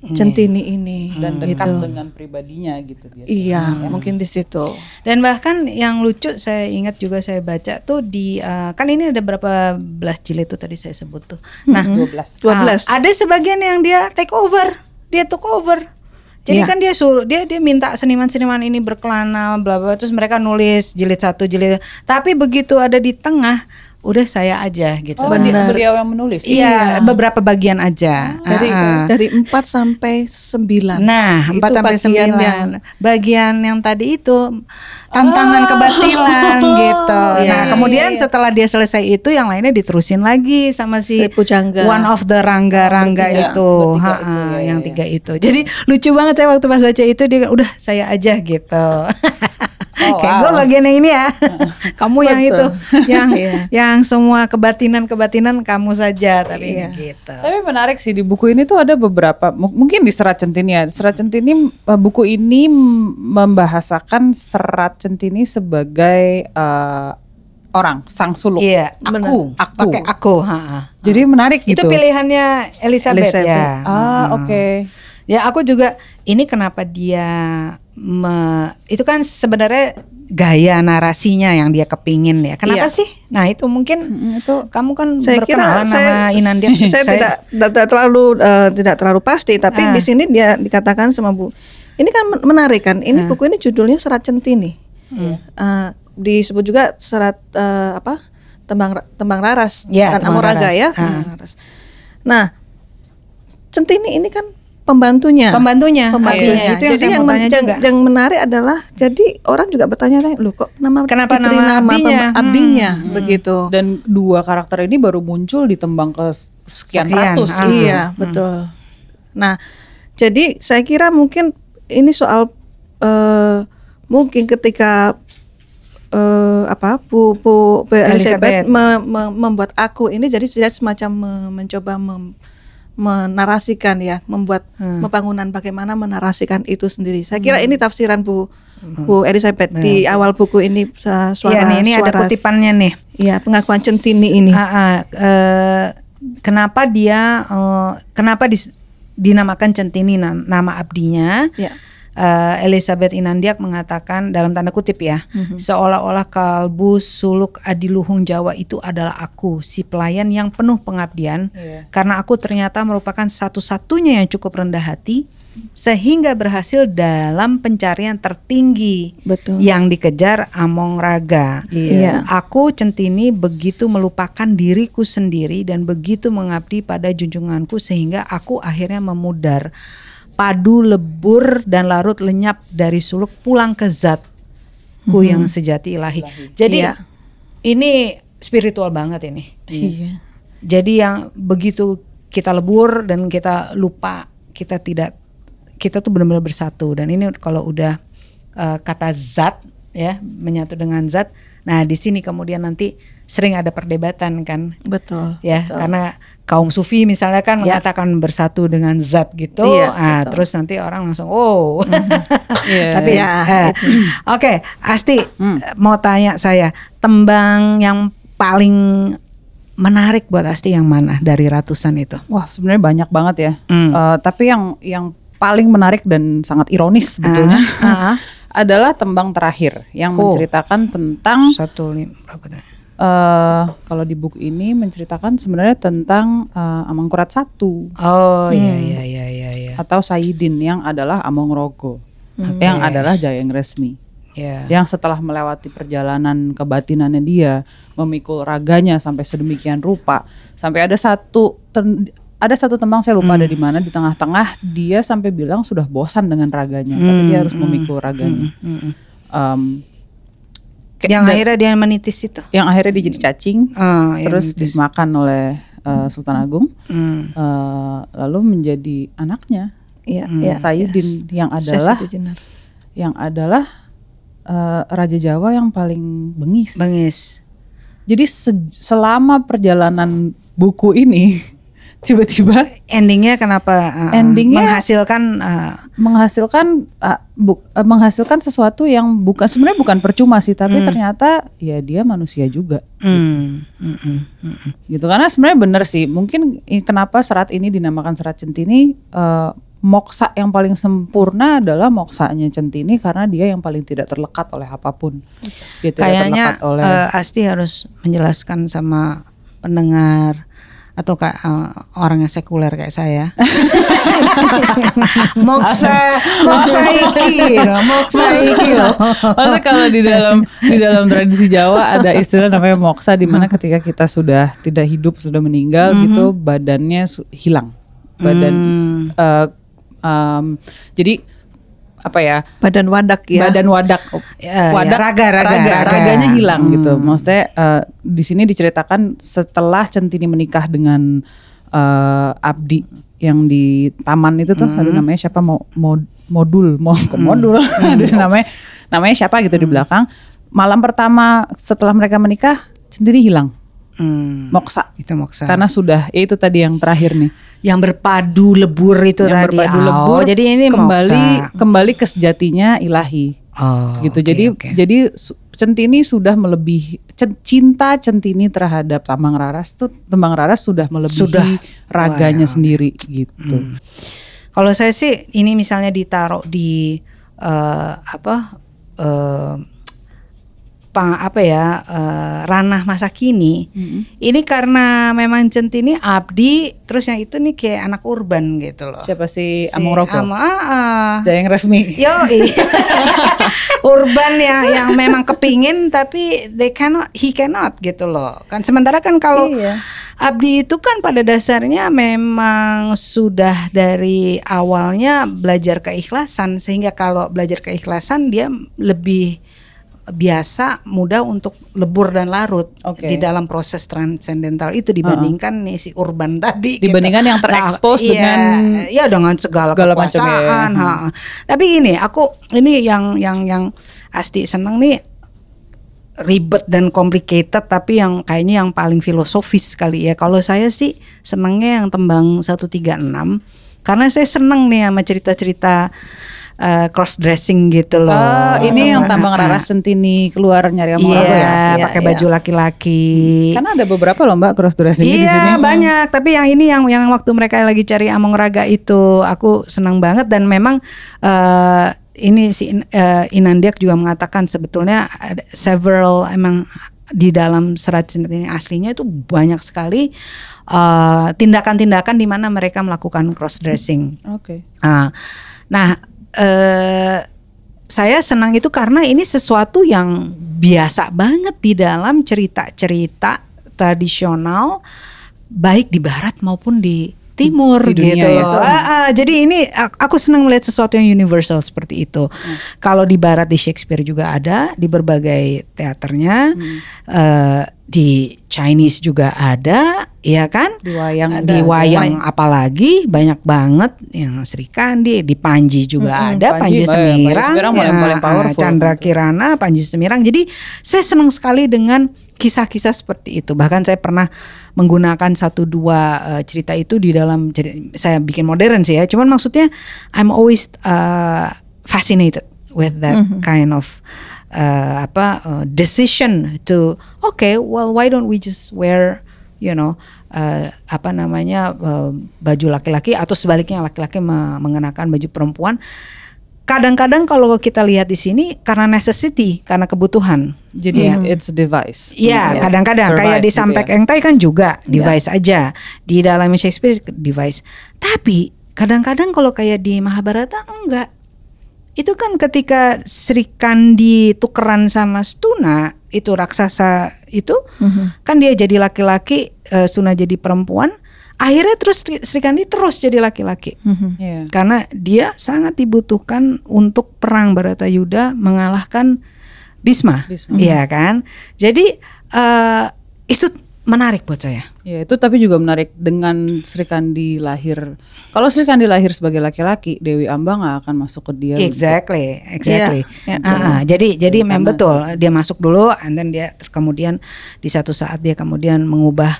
centini ini. dan dekat gitu. dengan pribadinya gitu biasanya. Iya, mungkin di situ. Dan bahkan yang lucu saya ingat juga saya baca tuh di uh, kan ini ada berapa belas jilid tuh tadi saya sebut tuh. Nah, 12. 12. ah, ada sebagian yang dia take over, dia took over. Jadi Iya. kan dia suruh dia dia minta seniman-seniman ini berkelana bla bla terus mereka nulis jilid satu jilid. Tapi begitu ada di tengah udah saya aja gitu. Oh, dia beliau yang menulis. Iya, beberapa bagian aja. Dari ah. dari 4 sampai 9. Nah, Itu 4 sampai 9. yang- Bagian yang tadi itu tantangan kebatilan gitu. Ah. Iya, nah, iya, kemudian setelah dia selesai itu yang lainnya diterusin lagi sama si, Si pujangga. one of the rangga-rangga Bertiga, itu, Ha-ha, itu, ya, yang ya, tiga itu. Jadi lucu banget saya waktu pas baca itu dia udah saya aja gitu. Oh, Kayak wow. gue bagian yang ini ya, kamu yang itu, yang Iya. yang semua kebatinan-kebatinan kamu saja, tapi Iya. gitu. Tapi menarik sih di buku ini tuh ada beberapa mu- mungkin di Serat Centini ya. Serat Centini eh, buku ini membahasakan Serat Centini sebagai eh, orang sang suluk. Iya, aku, Aku. pakai aku. ha-ha. Jadi menarik Itu gitu. pilihannya Elizabeth, Elizabeth. ya. Ah, oke. Ya aku juga ini kenapa dia me- itu kan sebenarnya gaya narasinya yang dia kepingin ya. Kenapa Iya. sih? Nah itu mungkin itu kamu kan saya kira berkenalan saya, sama Inandia. saya, tidak, tidak terlalu eh, tidak terlalu pasti tapi Ah. di sini dia dikatakan sama Bu ini kan men- menarik kan ini buku ini judulnya serat centini Eh, disebut juga serat eh, apa tembang tembang raras Ya, kan Tembang Amoraga Raras. ya Ah. Nah centini ini kan pembantunya Pembantunya, pembantunya Iya. Itu yang jadi saya yang, mau tanya juga. yang menarik adalah jadi orang juga bertanya lu kok nama Kenapa diberi nama abdinya? pem- abdinya Hmm. begitu Dan dua karakter ini baru muncul di tembang ke sekian, Sekian, ratus. ah. gitu. Iya, betul. Nah, jadi saya kira mungkin ini soal eh, mungkin ketika eh, apa Bu Bu, Bu Elizabeth, Elizabeth. me- me- membuat aku ini jadi saya semacam me- mencoba mem- menarasikan ya, membuat Hmm. pembangunan bagaimana menarasikan itu sendiri. Saya kira ini tafsiran Bu Bu Elizabeth di awal buku ini uh, suara Iya nih, ini ada suara- kutipannya nih. Iya, pengakuan centini ini. Ah, ah, eh, kenapa dia eh, kenapa dis- dinamakan centini na- nama abdinya? Ya. Eh, Elizabeth Inandiak mengatakan dalam tanda kutip ya, Mhm. seolah-olah kalbu suluk adiluhung Jawa itu adalah aku, si pelayan yang penuh pengabdian, Iya. karena aku ternyata merupakan satu-satunya yang cukup rendah hati, sehingga berhasil dalam pencarian tertinggi Betul. yang dikejar Among Raga. Iya. Aku centini begitu melupakan diriku sendiri dan begitu mengabdi pada junjunganku sehingga aku akhirnya memudar padu lebur dan larut lenyap dari suluk pulang ke zatku yang sejati ilahi. Jadi Iya. ini spiritual banget ini. Iya. Jadi yang begitu kita lebur dan kita lupa kita tidak kita tuh benar-benar bersatu dan ini kalau udah eh, kata zat ya menyatu dengan zat. Nah di sini kemudian nanti sering ada perdebatan kan Betul. ya karena kaum sufi misalnya kan Ya. mengatakan bersatu dengan zat gitu. Iya, ah betul. Mhm. terus nanti orang langsung oh. Iya. Tapi Ya, eh, oke Asti Hmm. mau tanya saya tembang yang paling menarik buat Asti yang mana dari ratusan itu? Wah, sebenarnya banyak banget ya. Hmm. Eh, tapi yang yang paling menarik dan sangat ironis sebetulnya Ah, ah. adalah tembang terakhir yang Oh. menceritakan tentang Satu berapa tuh? eh kalau di buku ini menceritakan sebenarnya tentang eh, Amangkurat satu Oh iya iya iya iya iya. atau Sayyidin yang adalah Amongrogo yang adalah Jayeng Resmi. Iya. yang setelah melewati perjalanan kebatinannya dia memikul raganya sampai sedemikian rupa sampai ada satu ten- ada satu tembang saya lupa ada di mana di tengah-tengah dia sampai bilang sudah bosan dengan raganya tapi dia harus memikul raganya Em, kayak Yang da- akhirnya dia menitis itu. yang akhirnya dia jadi cacing yang terus menitis. dimakan oleh eh, Sultan Agung Hmm. Eh, lalu menjadi anaknya Iya, Hmm. iya. Sayyidin yang Saya adalah yang adalah eh, Raja Jawa yang paling bengis Bengis. Jadi se- selama perjalanan buku ini tiba-tiba Endingnya kenapa uh, Endingnya- menghasilkan uh, menghasilkan uh, bu- uh, menghasilkan sesuatu yang bukan sebenarnya bukan percuma sih, tapi ternyata ya dia manusia juga. hmm, hmm, hmm, hmm, hmm. Gitu karena sebenarnya benar sih. Mungkin kenapa serat ini dinamakan serat centini uh, moksa yang paling sempurna adalah moksanya centini karena dia yang paling tidak terlekat oleh apa pun. Dia tidak Kayaknya terlekat oleh uh, Asti harus menjelaskan sama pendengar atau kayak uh, orang yang sekuler kayak saya. moksa, moksa iki, moksa iki loh. Maksudnya kalau di dalam di dalam tradisi Jawa ada istilah namanya moksa di mana ketika kita sudah tidak hidup sudah meninggal gitu badannya su- hilang. Badan eh, em, jadi apa ya? Badan wadak ya. badan wadak. Ya, ya, wadak raga, raga, raga. raganya hilang gitu. Maksudnya eh, di sini diceritakan setelah Centini menikah dengan eh, Abdi yang di taman itu tuh. Aduh namanya siapa? Mau mod, modul. Mau kok modul? Aduh, namanya namanya siapa gitu di belakang. Malam pertama setelah mereka menikah Centini hilang Hmm, moksa itu moksa. karena sudah ya itu tadi yang terakhir nih yang berpadu lebur itu yang tadi. berpadu Oh, lebur jadi ini kembali moksa. kembali ke sejatinya ilahi Oh, gitu. oke, jadi oke. jadi Centini sudah melebihi cinta Centini terhadap Tambang Raras tuh Tambang Raras sudah melebihi Sudah. raganya Wah, sendiri gitu. Kalau saya sih ini misalnya ditaruh di eh, apa pa- apa ya eh, ranah masa kini. Ini karena memang Centini abdi, terus yang itu nih kayak anak urban gitu loh. Siapa sih Si Among Roko? Ama- ah, ah. Yang resmi. Yo, urban yang yang memang kepingin tapi they cannot, he cannot gitu loh. Kan sementara kan kalau Iya. Abdi itu kan pada dasarnya memang sudah dari awalnya belajar keikhlasan sehingga kalau belajar keikhlasan dia lebih biasa mudah untuk lebur dan larut Oke. di dalam proses transendental itu dibandingkan nih si urban tadi gitu. Dibandingkan yang terekspos iya, dengan iya dengan segala, segala macam ya. kekuasaan ha. tapi gini aku ini yang yang yang Asti seneng nih ribet dan complicated tapi yang kayaknya yang paling filosofis kali ya. Kalau saya sih senengnya yang tembang 136 karena saya seneng nih sama cerita-cerita cross dressing gitu loh. Ah, ini yang Tambang Ah. Raras Centini keluar nyari Iya, Roko ya. Iya, pakai iya. baju laki-laki. Karena ada beberapa loh Mbak cross dressing di Iya sini. banyak, tapi yang ini yang yang waktu mereka lagi cari Among Raga itu aku senang banget dan memang eh, ini si eh, Inandiak juga mengatakan sebetulnya ada several emang di dalam serat cinta ini aslinya itu banyak sekali eh, tindakan-tindakan di mana mereka melakukan cross dressing. Oke. Ah, nah, eh, saya senang itu karena ini sesuatu yang biasa banget di dalam cerita-cerita tradisional, baik di barat maupun di timur Di dunia gitu ya. loh. Ah, ah, jadi ini ak- aku senang melihat sesuatu yang universal seperti itu. Kalau di barat di Shakespeare juga ada, di berbagai teaternya, eh, di Chinese juga ada, ya kan? Di wayang di wayang apalagi banyak banget yang Sri Kandi di Panji juga ada Panji, Panji, eh, Panji Semirang, Semirang ya, powerful. Chandra Kirana Panji Semirang jadi saya senang sekali dengan kisah-kisah seperti itu bahkan saya pernah menggunakan satu dua eh, cerita itu di dalam saya bikin modern sih ya cuman maksudnya I'm always uh, fascinated with that Mm-hmm. kind of uh, apa uh, decision to okay well why don't we just wear you know uh, apa namanya uh, baju laki-laki atau sebaliknya laki-laki me- mengenakan baju perempuan kadang-kadang kalau kita lihat di sini karena necessity karena kebutuhan Jadi ya. it's a device. Iya, Untuk kadang-kadang kayak di gitu Sampek ya. Engtai kan juga device aja. Di dalam Shakespeare device. Tapi kadang-kadang kalau kayak di Mahabharata enggak. Itu kan ketika Sri Kandi tukeran sama Stuna, itu raksasa itu, kan dia jadi laki-laki, eh, Stuna jadi perempuan. Akhirnya terus Sri Sri Kandi terus jadi laki-laki. Iya. Karena dia sangat dibutuhkan untuk perang Baratayuda mengalahkan Bisma, Bisma. iya kan? Jadi eh, itu menarik buat saya. Ya itu tapi juga menarik dengan Sri Kandi lahir. Kalau Sri Kandi lahir sebagai laki-laki, Dewi Amba nggak akan masuk ke dia. Exactly, exactly. Iya, iya. Ah, ah, jadi jadi memang Karena- betul dia masuk dulu, and then dia kemudian di satu saat dia kemudian mengubah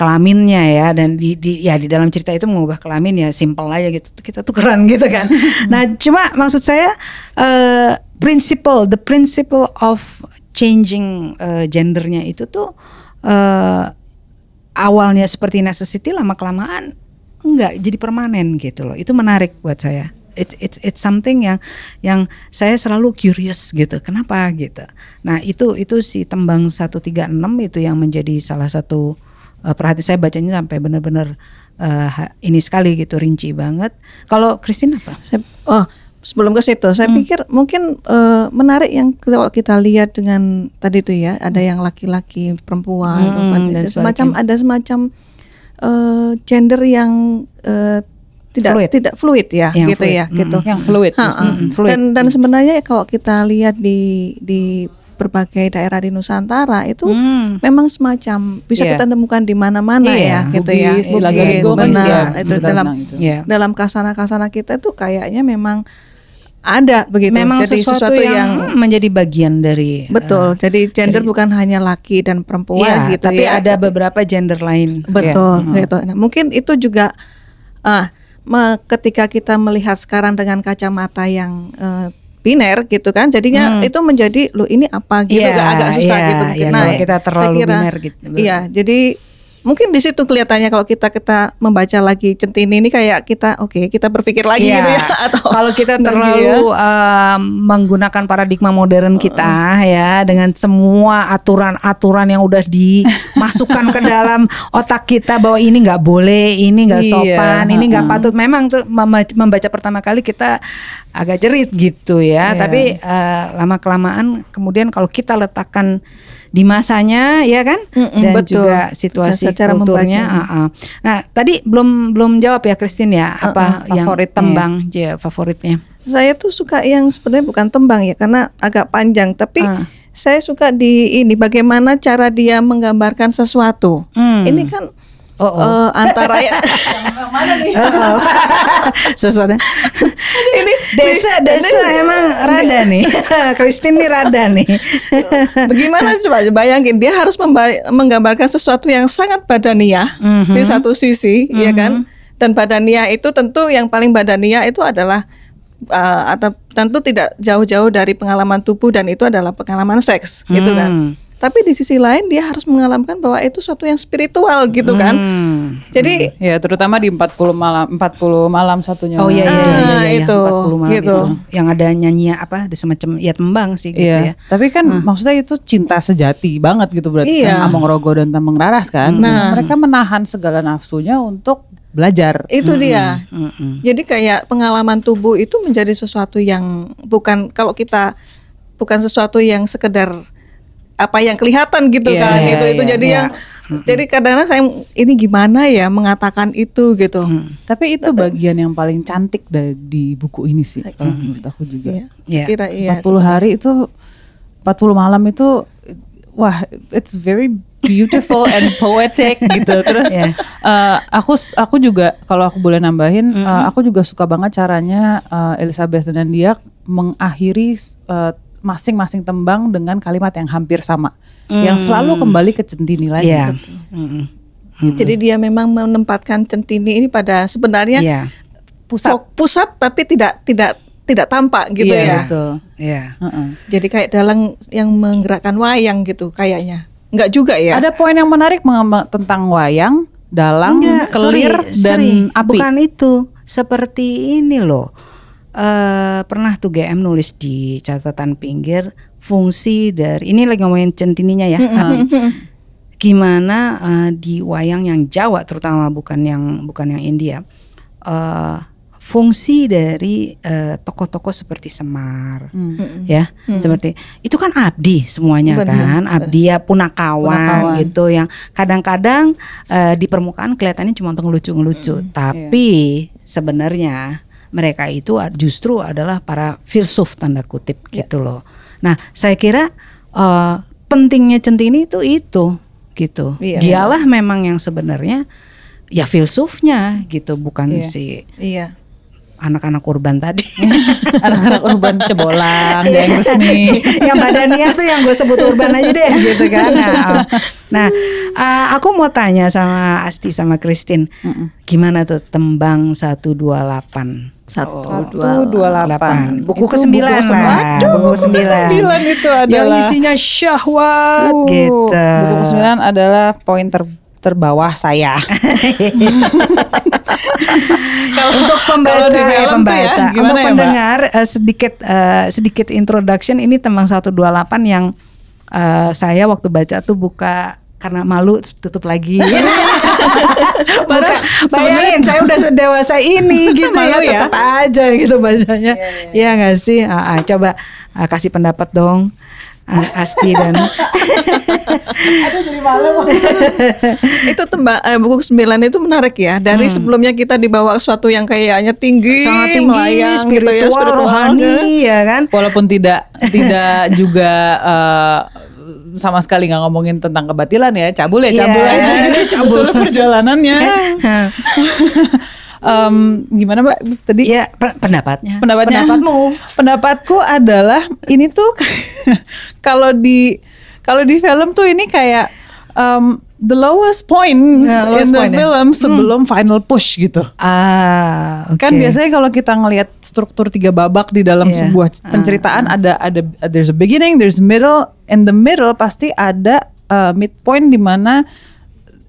kelaminnya ya dan di, di ya di dalam cerita itu mengubah kelamin ya simple aja gitu kita tukeran gitu kan. nah cuma maksud saya eh principle the principle of changing eh, gendernya itu tuh eh awalnya seperti necessity lama kelamaan enggak jadi permanen gitu loh. Itu menarik buat saya. It's it's it's something yang yang saya selalu curious gitu. Kenapa gitu. Nah, itu itu si tembang 136 itu yang menjadi salah satu uh, perhati saya bacanya sampai benar-benar uh, ini sekali gitu rinci banget. Kalau Christine apa? Saya, oh sebelum ke situ, Hmm. saya pikir mungkin eh, menarik yang kalau kita lihat dengan tadi itu ya, ada yang laki-laki, perempuan, Hmm, perempuan, dan itu semacam ada semacam eh, gender yang eh, tidak Fluid. tidak fluid ya, Yang gitu fluid. ya, gitu. Yang fluid. Ha, ha. fluid. Dan dan sebenarnya kalau kita lihat di di berbagai daerah di Nusantara itu Hmm. memang semacam bisa Iya. kita temukan di mana-mana Iya. ya, gitu ya. Bugis, Ila Bugis, Galigo kan benar. juga itu dalam itu. Ya. dalam kasana-kasana kita tuh kayaknya memang ada begitu. Memang Jadi sesuatu, yang, menjadi bagian dari betul. Jadi gender jadi- bukan hanya laki dan perempuan Iya, gitu tapi ya. ada beberapa gender lain. Betul, Iya. gitu. Nah, mungkin itu juga ah me- ketika kita melihat sekarang dengan kacamata yang eh, biner gitu kan, jadinya itu menjadi lu ini apa gitu Hmm. Iya, agak susah iya, gitu mungkin. Nah, kita saya terlalu kira- biner gitu. Iya, jadi mungkin di situ kelihatannya kalau kita kita membaca lagi centini ini kayak kita oke kita berpikir lagi Iya. gitu ya atau kalau kita terlalu ya. uh, menggunakan paradigma modern kita ya dengan semua aturan-aturan yang udah dimasukkan ke dalam otak kita bahwa ini nggak boleh, ini nggak Iya, sopan, ini nggak patut. Memang tuh membaca, pertama kali kita agak jerit gitu ya. Iya. Tapi uh, lama kelamaan kemudian kalau kita letakkan di masanya ya kan Mm-mm, dan betul. juga situasi Cara kulturnya. ah, ah. Nah tadi belum belum jawab ya Christine ya apa Uh-uh, yang tembang ya favoritnya. Saya tuh suka yang sebenarnya bukan tembang ya karena agak panjang tapi Ah. saya suka di ini bagaimana cara dia menggambarkan sesuatu. Hmm. Ini kan Oh, oh. eh, antara ya Oh, Sesuatu. ini Desa desa emang rada nih. Christine nih rada nih. bagaimana coba bayangin dia harus menggambarkan sesuatu yang sangat badaniah Mhm. di satu sisi ya kan dan badaniah itu tentu yang paling badaniah itu adalah eh, atau tentu tidak jauh-jauh dari pengalaman tubuh dan itu adalah pengalaman seks gitu kan Hmm. Tapi di sisi lain dia harus mengalami bahwa itu suatu yang spiritual gitu kan Hmm. jadi Ya terutama di 40 malam 40 malam satunya. Oh iya iya, iya, iya, Ah, iya, itu, 40 malam gitu. itu. Yang ada nyanyi apa ada semacam ya tembang sih gitu Iya, ya. tapi kan maksudnya itu cinta sejati banget gitu berarti Iya. kan Among Rogo dan Tameng Raras kan. Nah. Mereka menahan segala nafsunya untuk belajar. itu dia Mm-mm. Jadi kayak pengalaman tubuh itu menjadi sesuatu yang bukan kalau kita bukan sesuatu yang sekedar apa yang kelihatan gitu Iya, kan iya, itu itu iya, jadi iya. yang jadi kadang-kadang saya ini gimana ya mengatakan itu gitu. Tapi itu bagian yang paling cantik da- di buku ini sih kalau menurut aku juga. Iya. Iya. Kira iya. 40 hari itu 40 malam itu wah it's very beautiful and poetic gitu. Terus Iya. eh, aku aku juga kalau aku boleh nambahin eh, aku juga suka banget caranya eh, Elizabeth dan dia mengakhiri eh, masing-masing tembang dengan kalimat yang hampir sama. Yang selalu kembali ke centini lagi. Iya. Mm-mm. Jadi dia memang menempatkan centini ini pada sebenarnya Iya. Pusat. pusat tapi tidak tidak tidak tampak gitu Iya, ya. betul. Iya. Heeh. Jadi kayak dalang yang menggerakkan wayang gitu kayaknya. Enggak juga ya? Ada poin yang menarik tentang wayang, dalang, Enggak, kelir sorry, dan sorry. api. Bukan itu. Seperti ini loh. Eh pernah tuh GM nulis di catatan pinggir fungsi dari ini lagi ngomongin centininya ya. Gimana eh, di wayang yang Jawa terutama bukan yang bukan yang India. eh fungsi dari eh, tokoh-tokoh seperti Semar, ya seperti itu kan abdi semuanya Benar, kan, abdi ya punakawan, Punakawan. gitu yang kadang-kadang eh, di permukaan kelihatannya cuma untuk ngelucu-ngelucu, tapi sebenarnya mereka itu justru adalah para filsuf tanda kutip gitu loh. Nah saya kira eh, pentingnya centini itu itu gitu. Iya. Dialah memang yang sebenarnya ya filsufnya gitu, bukan Iya. si Iya. anak-anak urban tadi. Anak-anak urban cebolang, Iya. yang resmi. yang badannya tuh yang gue sebut urban aja deh gitu kan. Nah, nah, uh, aku mau tanya sama Asti sama Christine, gimana tuh tembang 128? Satu, Satu, dua, delapan. Buku Itu ke-9 buku sembilan. lah. Aduh, buku buku ke-9. ke-sembilan itu adalah- yang isinya syahwat Uh, gitu. Buku ke-9 adalah poin ter terbawah saya. untuk pembaca, eh, tuh ya, pembaca, gimana untuk ya, pendengar eh, sedikit eh, sedikit introduction ini tembang 128 yang eh, saya waktu baca tuh buka karena malu tutup lagi. Bayangin saya udah sedewasa ini gitu Malu ya, ya? tetap aja gitu bacanya. Iya nggak sih? Ah, ah, coba ah, kasih pendapat dong. ah, Asti dan itu tembak eh, buku sembilan itu menarik ya. Dari sebelumnya kita dibawa ke suatu yang kayaknya tinggi, sangat tinggi melayang gitu spiritual, ya, spiritual. rohani ya kan. Walaupun tidak tidak juga eh, sama sekali nggak ngomongin tentang kebatilan ya, cabul ya Iya, cabul aja gitu cabul. sebetulnya perjalanannya. Em, gimana mbak tadi? Iya, pe- pendapatnya. pendapatnya Pendapatmu. pendapatku adalah ini tuh kalau di kalau di film tuh ini kayak um, the lowest point Ya, lowest in the point ya. film sebelum final push gitu Ah, oke. kan biasanya kalau kita ngelihat struktur tiga babak di dalam Iya. sebuah penceritaan ada ada there's a beginning there's a middle in the middle pasti ada uh, midpoint di mana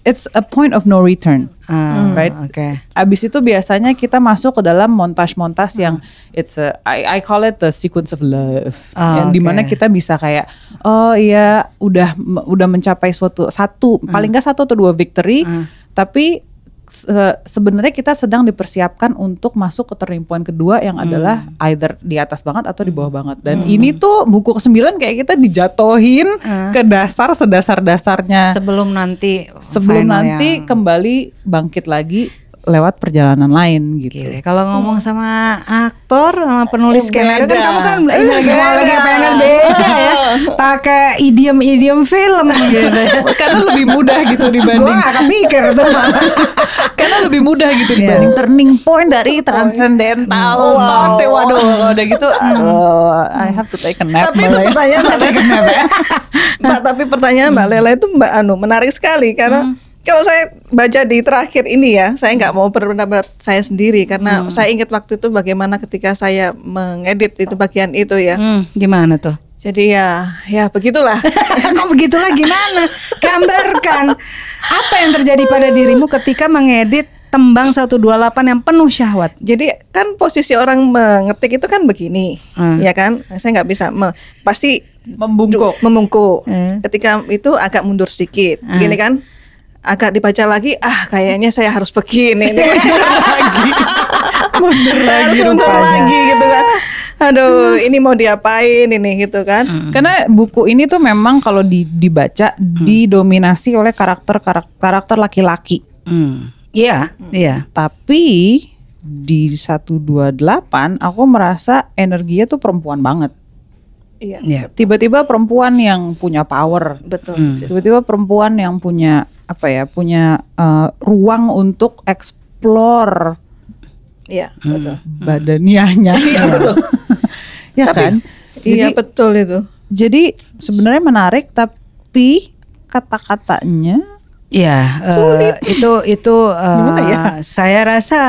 it's a point of no return Ah, right Oke. Abis itu biasanya kita masuk ke dalam montas-montas yang it's a I, I call it the sequence of love. Ah, yang di mana oke. kita bisa kayak oh iya udah udah mencapai suatu satu paling nggak satu atau dua victory, tapi se- sebenarnya kita sedang dipersiapkan untuk masuk ke point kedua yang adalah either di atas banget atau di bawah banget. Dan ini tuh buku ke-9 kayak kita dijatohin ke dasar sedasar-dasarnya. Sebelum nanti sebelum nanti yang- kembali bangkit lagi lewat perjalanan lain gitu. Gile, kalau ngomong sama aktor sama penulis Eh, skenario kan beda. kamu kan ini lagi mau lagi pengen beda ya. Pakai idiom-idiom film gitu. Karena lebih mudah gitu Gue dibanding gak kepikir tuh. karena lebih mudah gitu Iya. dibanding turning point dari transcendental thoughts. Ya, waduh udah gitu aduh, I have to take a nap Tapi itu ya. pertanyaan Mbak Lele. Mbak, tapi pertanyaan Mbak Lela itu Mbak Anu menarik sekali karena kalau saya baca di terakhir ini ya, saya nggak mau berpendapat saya sendiri karena saya ingat waktu itu bagaimana ketika saya mengedit itu bagian itu ya. Hmm, gimana tuh? Jadi ya, ya begitulah. Kok begitulah gimana? Gambarkan apa yang terjadi pada dirimu ketika mengedit tembang 128 yang penuh syahwat. Jadi kan posisi orang mengetik itu kan begini, Hmm. ya kan? Saya nggak bisa me- pasti Membungkuk. memungkuk. Hmm. Ketika itu agak mundur sedikit, gini kan? Agak dibaca lagi, ah kayaknya saya harus begini. nih. Mundur saya harus lagi mundur rupanya. lagi gitu kan. Aduh, ini mau diapain ini gitu kan? Karena buku ini tuh memang kalau di- dibaca didominasi oleh karakter karakter, karakter laki-laki. Hmm. Iya, iya. Tapi di 128 aku merasa energinya tuh perempuan banget. Iya, Iya. Tiba-tiba perempuan yang punya power. betul. Tiba-tiba perempuan yang punya apa ya, punya eh, ruang untuk explore Iya, betul. badaniahnya. Iya betul. ya kan? Iya Jadi, betul itu. jadi sebenarnya menarik tapi kata-katanya Iya, eh, itu itu eh, Gimana ya? saya rasa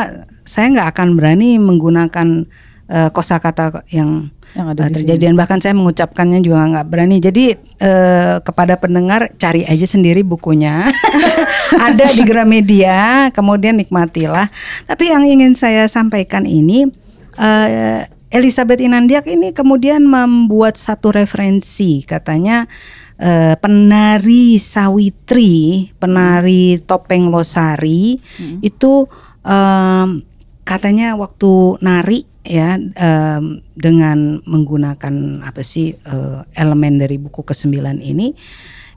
saya nggak akan berani menggunakan eh, kosakata yang yang ada uh, di terjadi dan bahkan saya mengucapkannya juga nggak berani. Jadi uh, kepada pendengar cari aja sendiri bukunya. ada di Gramedia, kemudian nikmatilah. Tapi yang ingin saya sampaikan ini uh, Elizabeth Inandiak ini kemudian membuat satu referensi katanya uh, penari Sawitri, penari topeng Losari hmm. itu um, katanya waktu nari ya um, dengan menggunakan apa sih uh, elemen dari buku ke-9 ini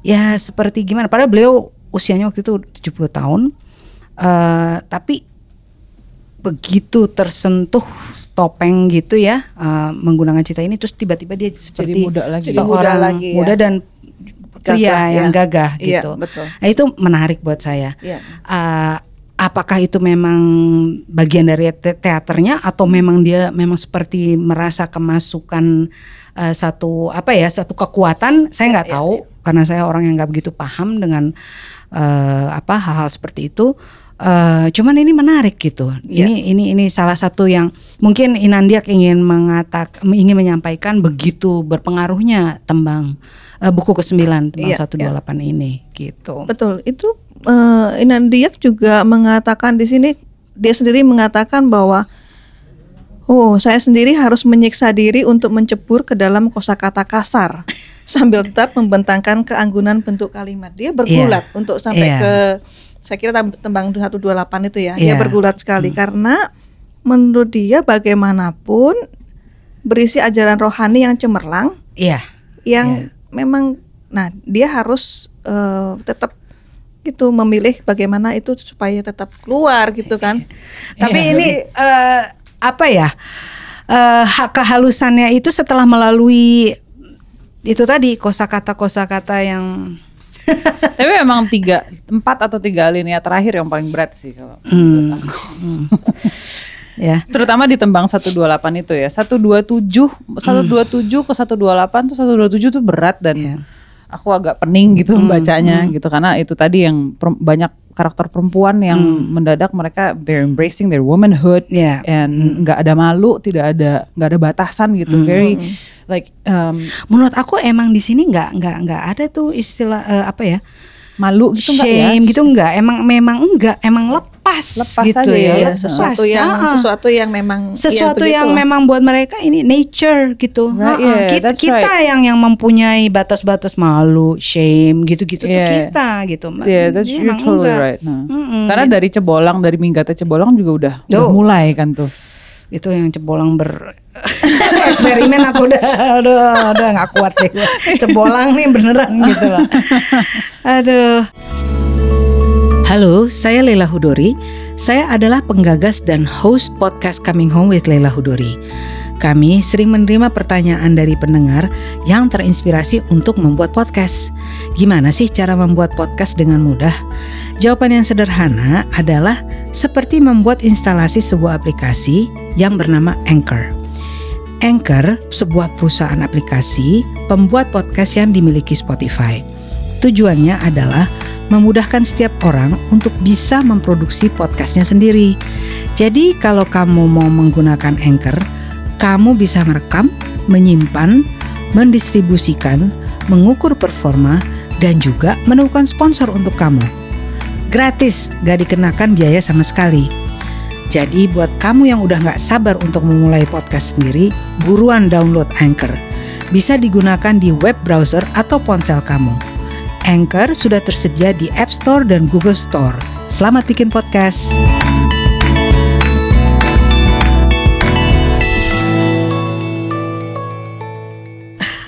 ya seperti gimana padahal beliau usianya waktu itu 70 tahun uh, tapi begitu tersentuh topeng gitu ya uh, menggunakan cita ini terus tiba-tiba dia seperti Jadi muda lagi. seorang muda, lagi, ya. muda dan pria Gagah, yang ya. gagah Iya, gitu. betul. Nah, itu menarik buat saya. Iya. Uh, apakah itu memang bagian dari te teaternya atau memang dia memang seperti merasa kemasukan uh, satu apa ya satu kekuatan? Saya nggak Iya, tahu karena saya orang yang nggak begitu paham dengan uh, apa hal-hal seperti itu. Uh, cuman ini menarik gitu. Iya. Ini ini ini salah satu yang mungkin Inandiak ingin mengatak ingin menyampaikan begitu berpengaruhnya tembang uh, buku ke-9 tembang Iya, 128 ini gitu. Betul, itu uh, Inandiak juga mengatakan di sini dia sendiri mengatakan bahwa oh saya sendiri harus menyiksa diri untuk mencebur ke dalam kosakata kasar sambil tetap membentangkan keanggunan bentuk kalimat. Dia bergulat untuk sampai Iya. ke saya kira tem- tembang 128 itu ya. Dia Iya. bergulat sekali karena menurut dia bagaimanapun berisi ajaran rohani yang cemerlang Iya. yang memang nah dia harus eh, tetap itu memilih bagaimana itu supaya tetap keluar gitu kan Tapi ini eh, apa ya? Eh, hak kehalusannya itu setelah melalui itu tadi kosakata-kosakata yang Tapi memang tiga, empat atau tiga alinea terakhir yang paling berat sih kalau Hmm. aku. ya. Terutama di tembang 128 itu ya. 127, 127 ke 128 tuh 127 tuh berat dan Iya. Aku agak pening gitu bacanya gitu karena itu tadi yang banyak karakter perempuan yang mendadak mereka they're embracing their womanhood Iya. and nggak ada malu, tidak ada nggak ada batasan gitu. Very like um, Menurut aku emang di sini nggak nggak nggak ada tuh istilah eh, apa ya? malu gitu ya? Shame gitu nggak? Emang memang enggak, emang lepas, Lepas gitu aja ya. ya, Ya, Lepas. sesuatu yang Ah, ah. sesuatu yang memang sesuatu ya yang begitulah. memang buat mereka ini nature gitu. Right, Ha-ha. yeah, kita kita yang yang mempunyai batas-batas malu, shame gitu-gitu tuh Yeah. kita gitu. Yeah, that's Dia you're totally enggak. right. Nah, Mm-mm. Karena dari cebolang, dari minggata cebolang juga udah, udah Tuh. mulai kan tuh. itu yang cebolang ber eksperimen aku udah udah udah nggak kuat deh cebolang nih beneran gitu loh aduh halo saya Leila Hudori saya adalah penggagas dan host podcast Coming Home with Leila Hudori kami sering menerima pertanyaan dari pendengar yang terinspirasi untuk membuat podcast. Gimana sih cara membuat podcast dengan mudah? Jawaban yang sederhana adalah seperti membuat instalasi sebuah aplikasi yang bernama Anchor. Anchor, sebuah perusahaan aplikasi pembuat podcast yang dimiliki Spotify. Tujuannya adalah memudahkan setiap orang untuk bisa memproduksi podcastnya sendiri. Jadi kalau kamu mau menggunakan Anchor, kamu bisa merekam, menyimpan, mendistribusikan, mengukur performa, dan juga menemukan sponsor untuk kamu. Gratis, gak dikenakan biaya sama sekali. Jadi buat kamu yang udah gak sabar untuk memulai podcast sendiri, buruan download Anchor. Bisa digunakan di web browser atau ponsel kamu. Anchor sudah tersedia di App Store dan Google Store. Selamat bikin podcast.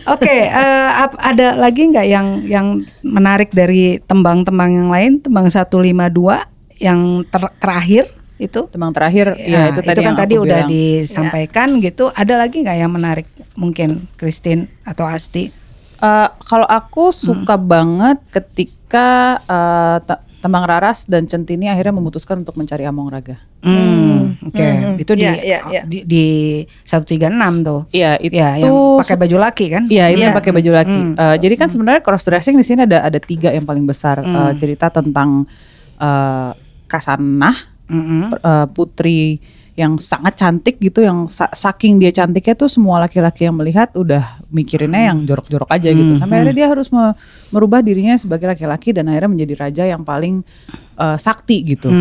Oke, eh, ap- ada lagi nggak yang yang menarik dari tembang-tembang yang lain? Tembang 152 yang ter- terakhir itu? Tembang terakhir, ya, itu tadi kan yang tadi udah bilang. disampaikan gitu. Ada lagi nggak yang menarik? Mungkin Christine atau Asti? Eh, kalau aku suka banget ketika eh, te- Tembang Raras dan Centini akhirnya memutuskan untuk mencari Among Raga. Hmm, oke. hmm. Itu di, Ya, ya, ya. di di 136 tuh. Iya, itu Ya, yang pakai baju laki kan? Iya, itu Iya. yang pakai baju laki. Eh, jadi kan sebenarnya cross dressing di sini ada ada tiga yang paling besar Eh, cerita tentang eh, Kasanah, Mm-mm. eh, putri yang sangat cantik gitu yang sa- saking dia cantiknya tuh semua laki-laki yang melihat udah mikirinnya yang jorok-jorok aja gitu. Sampai akhirnya dia harus me- merubah dirinya sebagai laki-laki dan akhirnya menjadi raja yang paling eh, sakti gitu.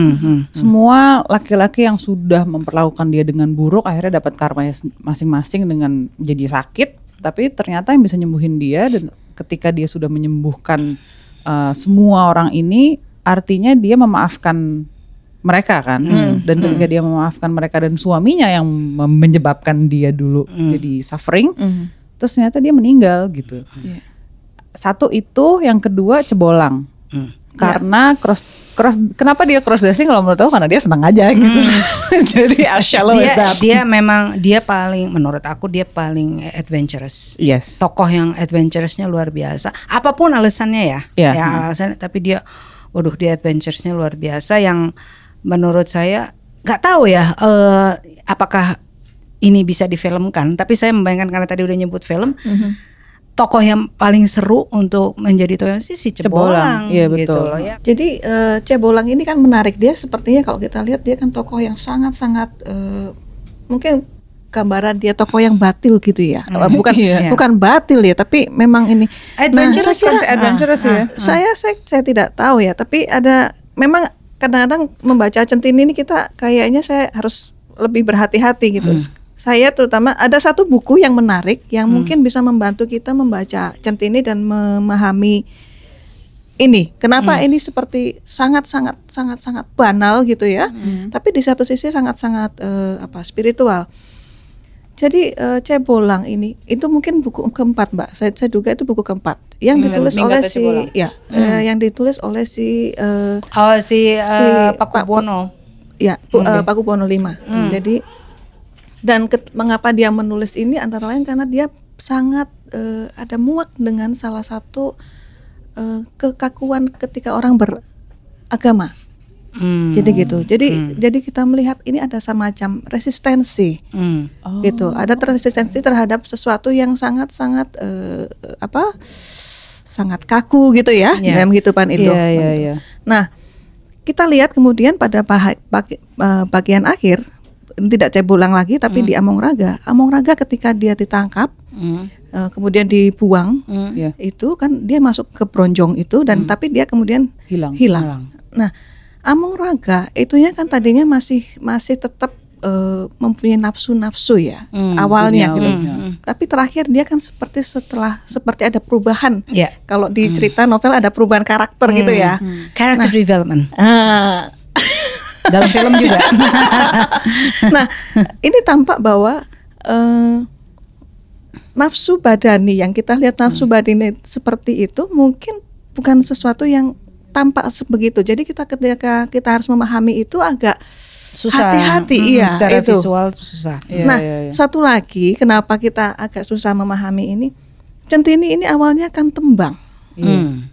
Semua laki-laki yang sudah memperlakukan dia dengan buruk akhirnya dapat karmanya s- masing-masing dengan jadi sakit. Tapi ternyata yang bisa nyembuhin dia dan ketika dia sudah menyembuhkan eh, semua orang ini artinya dia memaafkan mereka kan. Dan ketika dia memaafkan mereka dan suaminya yang menyebabkan dia dulu jadi suffering terus ternyata dia meninggal gitu. Satu itu yang kedua cebolang. Karena cross cross kenapa dia cross dressing kalau menurut aku? Karena dia senang aja gitu. Jadi as shallow dia as that. dia memang dia paling menurut aku dia paling adventurous. Yes. Tokoh yang adventurousnya luar biasa. Apa pun alasannya ya. Iya. ya alasannya tapi dia waduh dia adventurousnya luar biasa. Yang menurut saya nggak tahu ya eh, apakah ini bisa difilmkan. Tapi saya membayangkan karena tadi udah nyebut film tokoh yang paling seru untuk menjadi tokoh sih si Cebolang, Cebolang, iya, gitu betul. loh ya. Jadi eh, Cebolang ini kan menarik dia. Sepertinya kalau kita lihat dia kan tokoh yang sangat-sangat eh, mungkin gambaran dia tokoh yang batil gitu ya. Eh, bukan Iya. bukan batil ya, tapi memang ini. Adventurous saya kira- adventurous ya. saya saya saya tidak tahu ya, tapi ada memang kadang-kadang membaca centini ini kita kayaknya saya harus lebih berhati-hati gitu. Saya terutama ada satu buku yang menarik yang mungkin bisa membantu kita membaca centini dan memahami ini. Kenapa ini seperti sangat-sangat sangat-sangat banal gitu ya. Tapi di satu sisi sangat-sangat eh, apa spiritual. Jadi eh, Cebolang ini itu mungkin buku keempat mbak. Saya, saya duga itu buku keempat yang Hmm, ditulis oleh ke si Cebolang. ya eh, yang ditulis oleh si eh, oh si, eh, Si Paku Pak- Bono ya Bu- eh, Paku Bono V. Jadi dan ket- mengapa dia menulis ini antara lain karena dia sangat eh, ada muak dengan salah satu eh, kekakuan ketika orang beragama. Hmm. Jadi gitu. Jadi jadi kita melihat ini ada semacam resistensi Hmm. gitu. Ada ter- resistensi terhadap sesuatu yang sangat-sangat eh, apa? sangat kaku gitu ya Iya. dalam kehidupan itu. Iya, iya, Begitu. iya. Nah, kita lihat kemudian pada bagi- eh, bagian akhir tidak cebulang lagi tapi di Among Raga. Among Raga ketika dia ditangkap Hmm. eh, kemudian dibuang Hmm. Iya. itu kan dia masuk ke bronjong itu dan tapi dia kemudian Hilang. hilang. Nah, Among Raga itunya kan tadinya masih masih tetap eh, mempunyai nafsu-nafsu ya Hmm, awalnya duniawi, gitu. ya. Tapi terakhir dia kan seperti setelah seperti ada perubahan. Ya. Kalau di cerita novel ada perubahan karakter gitu ya. character development Ah, dalam film juga nah, ini tampak bahwa eh, nafsu badani yang kita lihat nafsu badani seperti itu mungkin bukan sesuatu yang tampak begitu. Jadi kita ketika kita harus memahami itu agak susah hati-hati Hmm, iya secara itu. visual susah Iya, nah, iya, iya. satu lagi kenapa kita agak susah memahami ini? Centini ini awalnya kan tembang. Hmm.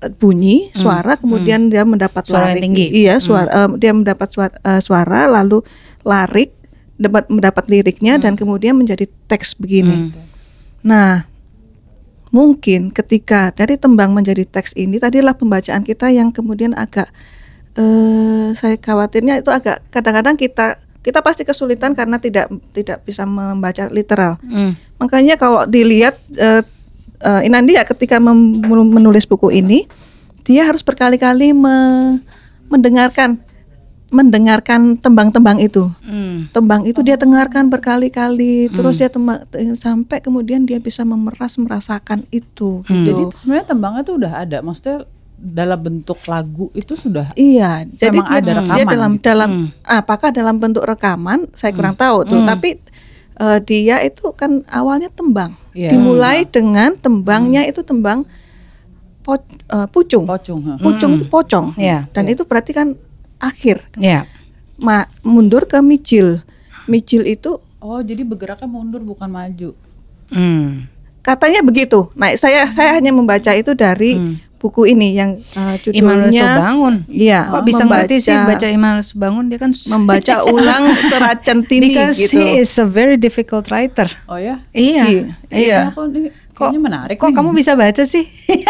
Eh, bunyi suara kemudian dia mendapat Suara yang larik tinggi. iya suara eh, dia mendapat suara, eh, suara lalu larik dapat mendapat liriknya dan kemudian menjadi teks begini nah mungkin ketika dari tembang menjadi teks ini tadilah pembacaan kita yang kemudian agak eh saya khawatirnya itu agak kadang-kadang kita kita pasti kesulitan karena tidak tidak bisa membaca literal Hmm. Makanya kalau dilihat eh, eh, Inandia ketika mem- menulis buku ini, dia harus berkali-kali me- mendengarkan mendengarkan tembang-tembang itu. Hmm. Tembang itu dia dengarkan berkali-kali, terus dia tema- sampai kemudian dia bisa memeras merasakan itu. Jadi Gitu. sebenarnya tembangnya tuh udah ada, maksudnya dalam bentuk lagu itu sudah Iya, jadi dia, ada dia rekaman dalam gitu. dalam apakah dalam bentuk rekaman saya kurang tahu tuh, tapi eh, dia itu kan awalnya tembang. Iya. Dimulai dengan tembangnya itu tembang po- eh, pucung. pocong. ha. Pucung itu pocong. Iya. Dan itu berarti kan akhir. Ya. Ma- mundur ke micil. Micil itu Oh, jadi bergeraknya mundur bukan maju. Hmm. katanya begitu. Nah, saya saya hanya membaca itu dari buku ini yang Immanuel judulnya Subangun. Iya, Kok bisa ngerti sih membaca- baca Immanuel Subangun dia kan membaca ulang serat centini Because gitu. he is a very difficult writer. Oh ya? Iya. Iya. Iya. Ini Kok kayaknya menarik Kok nih. kamu bisa baca sih?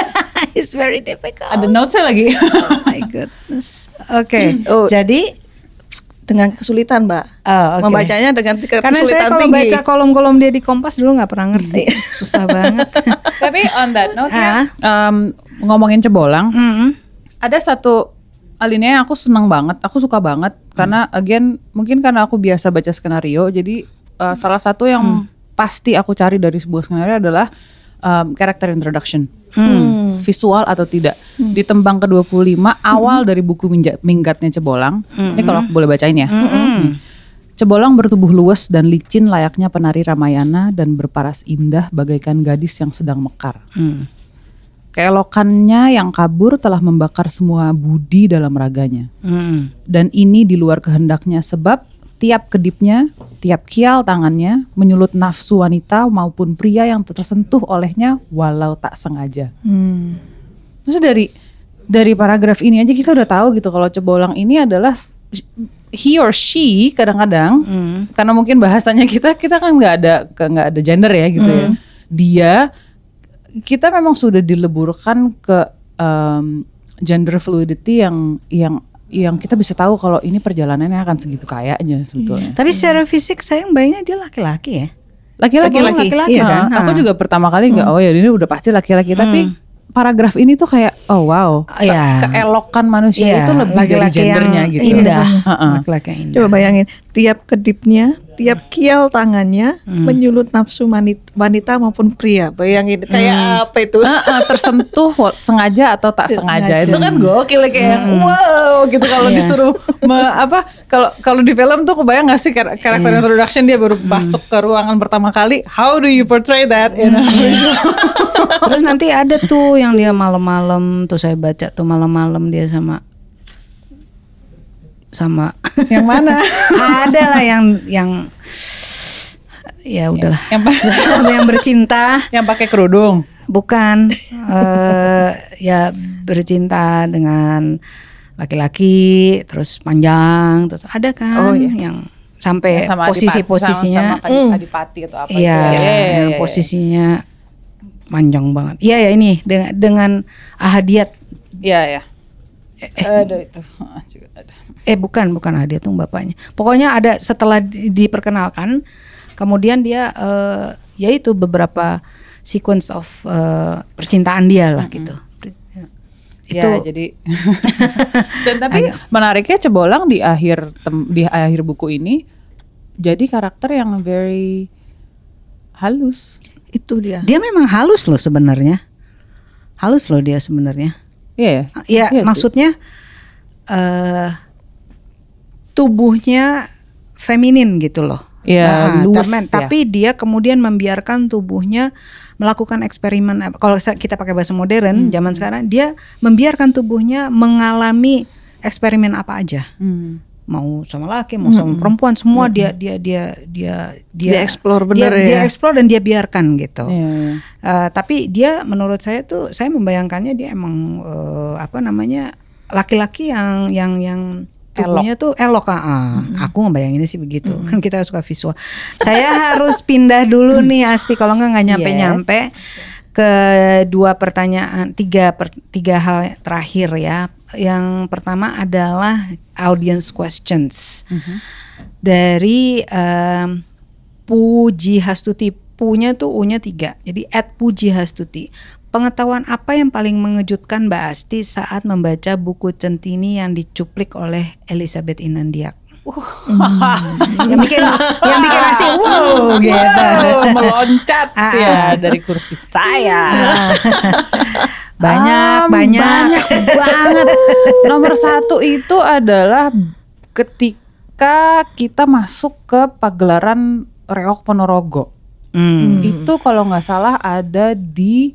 It's very difficult. Ada notesnya lagi. oh my goodness. Oke. Oh. Jadi dengan kesulitan, Mbak. Oh, oke. Membacanya dengan ke- Karena saya kesulitan kalau tinggi. baca kolom-kolom dia di Kompas dulu nggak pernah ngerti, susah banget. Tapi on that note Ah. ya, um, ngomongin cebolang, Mm-mm. ada satu alinea yang aku senang banget, aku suka banget karena again mungkin karena aku biasa baca skenario, jadi uh, salah satu yang pasti aku cari dari sebuah skenario adalah um, character introduction. Visual atau tidak. Di tembang ke-25 awal dari buku Minggatnya Cebolang. Ini kalau aku boleh bacain ya. Nih. Cebolang bertubuh luwes dan licin layaknya penari Ramayana dan berparas indah bagaikan gadis yang sedang mekar. Hmm. Keelokannya yang kabur telah membakar semua budi dalam raganya. Mm. Dan ini di luar kehendaknya sebab tiap kedipnya, tiap kial tangannya menyulut nafsu wanita maupun pria yang tersentuh olehnya walau tak sengaja. Hmm. Terus dari dari paragraf ini aja kita udah tahu gitu kalau cebolang ini adalah he or she kadang-kadang karena mungkin bahasanya kita kita kan nggak ada nggak ada gender ya gitu ya. Dia kita memang sudah dileburkan ke um, gender fluidity yang yang yang kita bisa tahu kalau ini perjalanannya akan segitu kayaknya sebetulnya. Tapi secara fisik saya bayangnya dia laki-laki ya. Laki-laki, laki-laki Iya, kan? Aku Ah. juga pertama kali nggak, oh ya ini udah pasti laki-laki. Tapi paragraf ini tuh kayak, oh wow, ke- Iya. keelokan manusia Iya, itu lebih dari laki-laki yang gendernya gitu. Indah, Heeh. laki-laki indah. Coba bayangin, tiap kedipnya, tiap kial tangannya menyulut nafsu manit- wanita maupun pria. Bayangin kayak apa itu? Heeh, tersentuh sengaja atau tak sengaja. sengaja. itu kan gokil ya, kayak wow gitu kalau Iya. disuruh me- apa kalau kalau di film tuh kebayang gak sih kar- karakter introduction dia baru masuk ke ruangan pertama kali how do you portray that in a Terus nanti ada tuh yang dia malam-malam tuh saya baca tuh malam-malam dia sama sama. Yang mana? Ada lah yang yang ya udahlah. yang pa- yang bercinta. Yang pakai kerudung? Bukan. Eh ya bercinta dengan laki-laki terus panjang terus ada kan Oh, iya. yang sampai Yang sama posisi adipati- posisinya sama, sama adipati atau apa Iya, itu ya. Yang iya. posisinya panjang banget. Iya ya ini dengan dengan ahadiat. Iya ya. Ada itu. Ah, juga ada. Eh bukan bukan ahadiat tuh bapaknya. Pokoknya ada setelah di- diperkenalkan, kemudian dia eh, ya itu beberapa sequence of eh, percintaan dia lah gitu. Itu Ya, jadi dan tapi menariknya Cebolang di akhir tem- di akhir buku ini jadi karakter yang very halus. Itu dia. dia memang halus loh sebenarnya. Halus loh dia sebenarnya. Iya ya. Ya Iya sih. maksudnya eh tubuhnya feminin gitu loh. Iya, Nah, luwes tapi, ya. tapi dia kemudian membiarkan tubuhnya melakukan eksperimen. Kalau kita pakai bahasa Hmm. modern zaman sekarang, dia membiarkan tubuhnya mengalami eksperimen apa aja. Hmm. Mau sama laki, mau sama perempuan, semua dia dia dia dia dia Dia explore dia, bener dia ya. explore dan dia biarkan gitu. Iya, iya. Eh, tapi dia menurut saya tuh saya membayangkannya dia emang eh, apa namanya laki-laki yang yang yang tubuhnya tuh elok ah, ah. aku ngebayanginnya sih begitu. Kan kita suka visual. Saya harus pindah dulu nih Asti. Kalau nggak nggak nyampe nyampe ke dua pertanyaan tiga per- tiga hal terakhir ya yang pertama adalah audience questions. Dari em, Puji Hastuti punya tuh U-nya tiga. Jadi at Puji Hastuti pengetahuan apa yang paling mengejutkan Mbak Asti saat membaca buku Centini yang dicuplik oleh Elizabeth Inandiak? Yang bikin yang bikin Asti wow gitu. Wow, meloncat Ah, ya ah. dari kursi saya. banyak Um, banyak banyak banget. Nomor satu itu adalah ketika kita masuk ke pagelaran Reok Ponorogo. Hmm. Itu kalau nggak salah ada di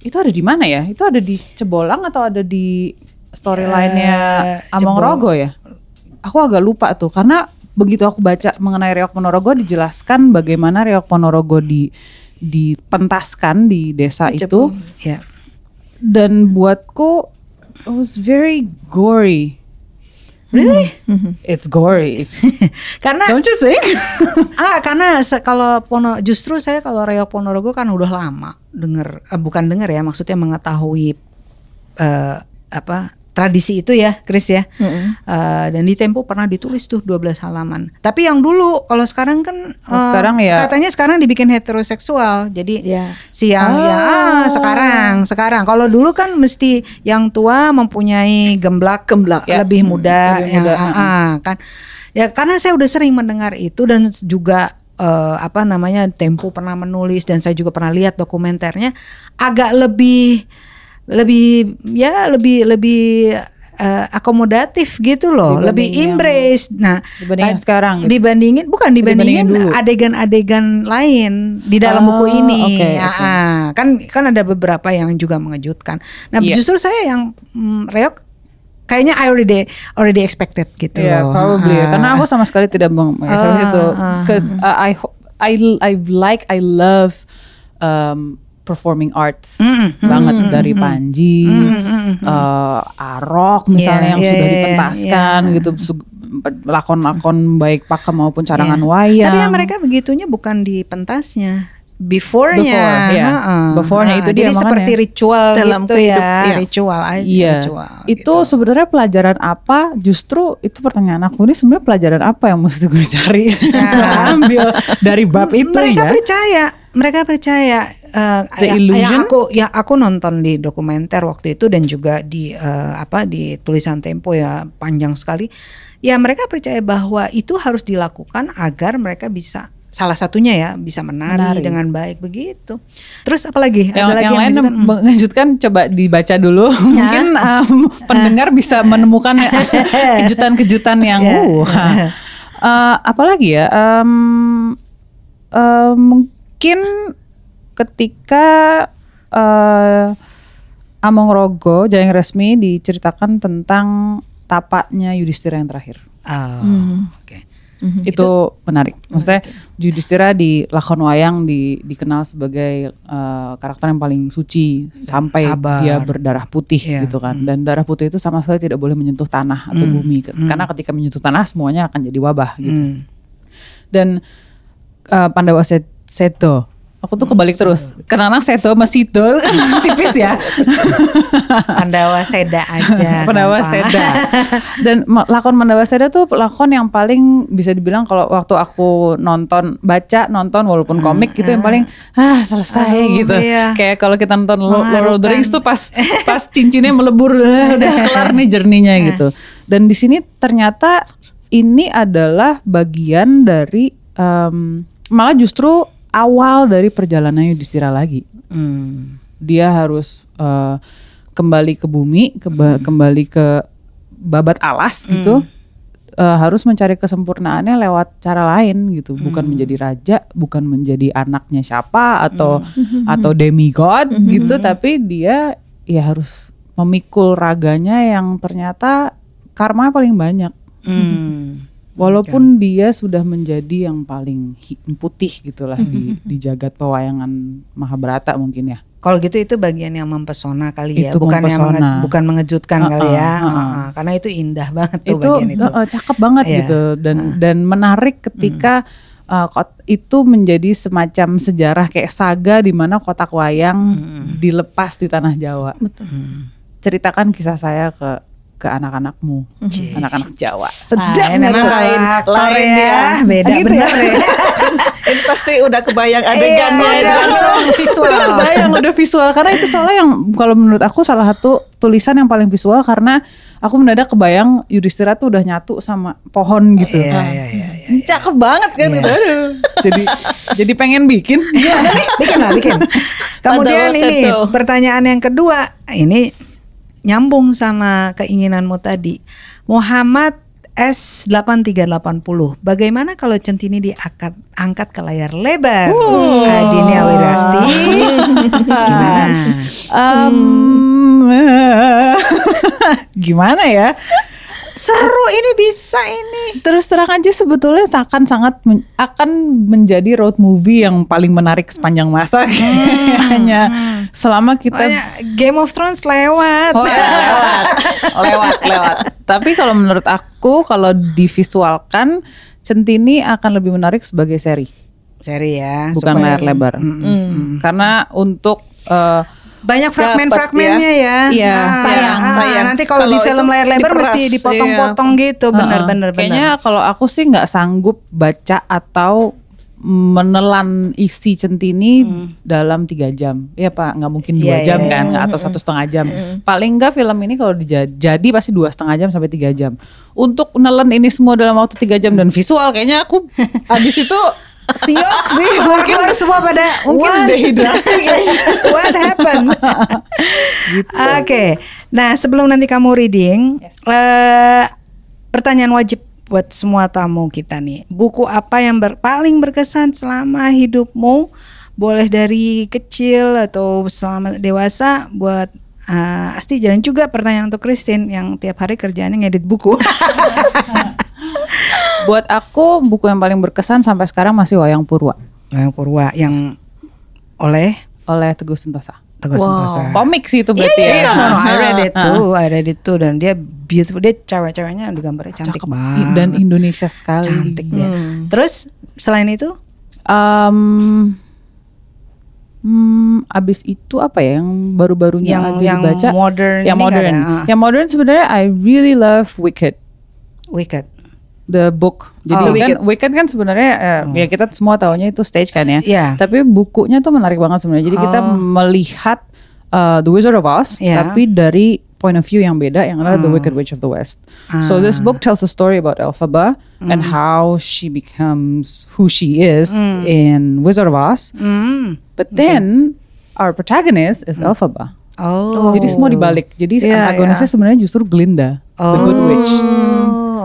itu ada di mana ya? Itu ada di Cebolang atau ada di storyline-nya Eh, Among Cebol- Rogo ya? Aku agak lupa tuh karena begitu aku baca mengenai Reok Ponorogo dijelaskan bagaimana Reok Ponorogo di dipentaskan di desa itu ya dan buatku it was very gory. really It's gory. karena Don't you think? ah karena kalau Pono justru saya kalau Reok Ponorogo kan udah lama denger eh, bukan denger ya maksudnya mengetahui eh, apa tradisi itu ya, Chris ya. Uh, dan di Tempo pernah ditulis tuh 12 halaman. Tapi yang dulu kalau sekarang kan uh, sekarang ya- katanya sekarang dibikin heteroseksual. Jadi Ya. si yang ya ah, sekarang sekarang kalau dulu kan mesti yang tua mempunyai gemblak gemblak Ya. lebih muda, lebih ya, muda, ah, ah, kan ya karena saya udah sering mendengar itu dan juga eh, apa namanya Tempo pernah menulis dan saya juga pernah lihat dokumenternya agak lebih lebih ya lebih lebih eh, akomodatif gitu loh, lebih yang- embrace. Nah, dibanding yang sekarang gitu. dibandingin bukan dibandingin adegan-adegan lain di dalam Oh, buku ini. oke, Ya, oke. ah, kan kan ada beberapa yang juga mengejutkan. Nah, Iya. justru saya yang mm, reok kayaknya I already already expected gitu Yeah, loh. probably. Ah. Karena aku sama sekali tidak mengekspresi Ah, itu. ah, Because I, I I like I love um, performing arts Mm, banget dari Panji, eh, Arok Yeah, misalnya yang yeah, sudah yeah, dipentaskan yeah. gitu, lakon-lakon baik pakem maupun carangan wayang. Tapi ya mereka begitunya bukan di pentasnya. Before-nya, Before, iya. heeh. Before-nya itu Jadi dia makanya. seperti ritual Dalam gitu ya, iya. ritual aja, Iya, ritual. itu gitu. sebenarnya pelajaran apa? Justru itu pertanyaan aku ini sebenarnya pelajaran apa yang mesti gue cari ambil dari bab itu mereka ya? percaya mereka percaya eh, The ya- illusion? yang aku ya aku nonton di dokumenter waktu itu dan juga di eh, apa di tulisan Tempo ya panjang sekali ya mereka percaya bahwa itu harus dilakukan agar mereka bisa salah satunya ya bisa menari, Menari. dengan baik begitu terus apalagi yang, ada lagi yang lain mengejutkan? Hmm. coba dibaca dulu mungkin um, pendengar bisa menemukan kejutan-kejutan yang Ya. uh, uh, apalagi ya um, uh, mungkin ketika uh, Among Rogo Jayang Resmi diceritakan tentang tapaknya Yudhistira yang terakhir Oh, oke itu menarik. Maksudnya Yudhistira di lakon wayang di, dikenal sebagai eh, karakter yang paling suci sampai sabar. dia berdarah putih Iya. gitu kan. Dan darah putih itu sama sekali tidak boleh menyentuh tanah atau bumi karena ketika menyentuh tanah semuanya akan jadi wabah gitu. Hmm. Dan eh, Pandawa Set- Seto Aku tuh kebalik terus. Karena anak Seto sama Sito tipis ya. Pandawa Seda aja Pandawa. Seda. Dan lakon Pandawa Seda tuh lakon yang paling bisa dibilang kalau waktu aku nonton baca nonton walaupun komik gitu yang paling ah selesai Aduh, gitu. iya. Kayak kalau kita nonton Lo- Lord of the. Rings tuh pas pas cincinnya melebur "Ah, udah kelar nih jerninya gitu. Dan di sini ternyata ini adalah bagian dari em, malah justru awal dari perjalanan Yudhistira lagi Hmm. dia harus eh, kembali ke bumi, keba- kembali ke babat alas gitu. Eh, harus mencari kesempurnaannya lewat cara lain gitu, bukan menjadi raja, bukan menjadi anaknya siapa atau atau demigod gitu, tapi dia ya harus memikul raganya yang ternyata karma paling banyak. Hmm. Walaupun dia sudah menjadi yang paling putih gitulah di di jagat pewayangan Mahabharata mungkin ya. Kalau gitu itu bagian yang mempesona kali ya, Itu bukan yang mempesona. menge- bukan mengejutkan Uh-uh, kali ya, uh-uh. Uh-uh. karena itu indah banget tuh itu bagian itu. uh, cakep banget Iya. gitu dan dan menarik ketika uh, kot- itu menjadi semacam sejarah kayak saga di mana kotak wayang dilepas di tanah Jawa. Ceritakan kisah saya ke ke anak-anakmu, anak-anak Jawa. Ah, Sedap nggak memang lain- lain ya, ya. beda Ah, gitu bener ya? ya. Ini pasti udah kebayang Iya, adegannya udah itu. langsung visual. Udah bayang udah visual karena itu soalnya yang kalau menurut aku salah satu tulisan yang paling visual karena aku mendadak kebayang Yudhistira tuh udah nyatu sama pohon gitu. Iya, iya, iya, iya. Cakep banget kan itu. Aduh. jadi jadi pengen bikin. Nih? bikin lah, bikin. Kemudian ini pertanyaan yang kedua, ini nyambung sama keinginanmu tadi. Muhammad S8380. Bagaimana kalau centini diangkat angkat ke layar lebar? Adinia Wirasti. Gimana? Em, gimana ya? Seru ini bisa ini. Terus terang aja sebetulnya akan sangat men- akan menjadi road movie yang paling menarik sepanjang masa kayaknya selama kita Banyak Game of Thrones lewat. Oh, ya, lewat, lewat, lewat. Tapi kalau menurut aku, kalau divisualkan, Centini akan lebih menarik sebagai seri, Seri ya. bukan supaya- layar lebar. Mm, mm, mm. Karena untuk eh, banyak fragmen-fragmennya ya. Iya, Ah, sayang, ah, sayang. Nanti kalau di film layar lebar diperas, mesti dipotong-potong gitu, benar-benar Heeh. Kayaknya kalau aku sih nggak sanggup baca atau menelan isi centini dalam tiga jam. Iya pak, nggak mungkin dua Hmm. Iya, jam iya. kan, nggak atau satu setengah jam. Paling nggak film ini kalau jadi pasti dua setengah jam sampai tiga jam. Untuk nelen ini semua dalam waktu tiga jam dan visual, kayaknya aku habis itu siok sih. Mungkin semua pada mungkin what? dehidrasi. What happened? Gitu. Oke, nah sebelum nanti kamu reading, eh, pertanyaan wajib buat semua tamu kita nih. Buku apa yang ber- paling berkesan selama hidupmu? Boleh dari kecil atau selama dewasa. Buat eh, Asti dan juga pertanyaan untuk Christine yang tiap hari kerjaannya ngedit buku. Buat aku buku yang paling berkesan sampai sekarang masih Wayang Purwa yang Purwa yang oleh oleh Teguh Sentosa. Teguh Sentosa. Komik sih itu berarti Iya, ya. no, no, I read it too, I read it too dan dia beautiful, dia cewek-ceweknya udah gambarnya cantik banget. Dan Indonesia sekali. cantik dia. Terus selain itu, Um, hmm, abis itu apa ya yang baru-barunya Yang- aja yang dibaca? modern Yang modern. ada, ah. Yang modern sebenarnya I really love Wicked. Wicked. The book. Jadi Oh. kan Wicked kan sebenarnya eh, ya kita semua tahunya itu stage kan ya. Iya. Tapi bukunya tuh menarik banget sebenarnya. Jadi kita melihat uh, The Wizard of Oz Iya. tapi dari point of view yang beda yang adalah The Wicked Witch of the West. So this book tells a story about Elphaba and how she becomes who she is in Wizard of Oz. Hmm. But then our protagonist is Elphaba. Oh. Jadi semua dibalik. Jadi Iya, antagonisnya sebenarnya justru Glinda, the good witch.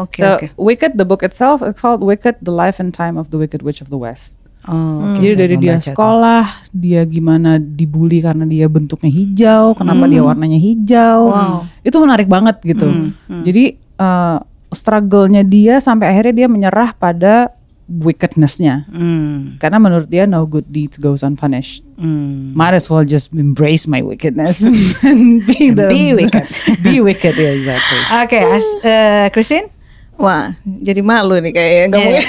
Oh, oke so oke. Wicked, the book itself, it's called Wicked: The Life and Time of the Wicked Witch of the West. Oh, oke, Jadi dari dia sekolah, dia gimana dibully karena dia bentuknya hijau, kenapa dia warnanya hijau, itu menarik banget gitu. Jadi uh, struggle-nya dia sampai akhirnya dia menyerah pada wickedness-nya, Hmm. karena menurut dia no good deeds goes unpunished. Hmm. Might as well just embrace my wickedness and be the Be wicked. be wicked, yeah, exactly. Oke, As- eh, Christine? Wah, jadi malu nih kayaknya kamu. Iya.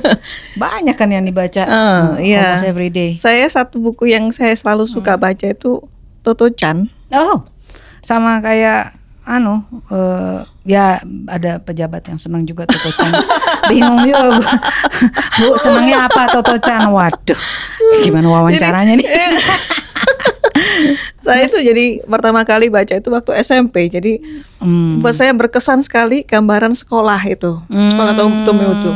Banyak kan yang dibaca eh, iya. almost every day. Saya satu buku yang saya selalu suka baca itu Toto Chan. Oh, sama kayak anu eh, ya ada pejabat yang senang juga Toto Chan. Bingung juga gua. Bu, senangnya apa Toto Chan? Waduh. Gimana wawancaranya nih? Saya itu jadi pertama kali baca itu waktu SMP. Jadi Hmm. buat saya berkesan sekali gambaran sekolah itu. Sekolah Tom Tomodo.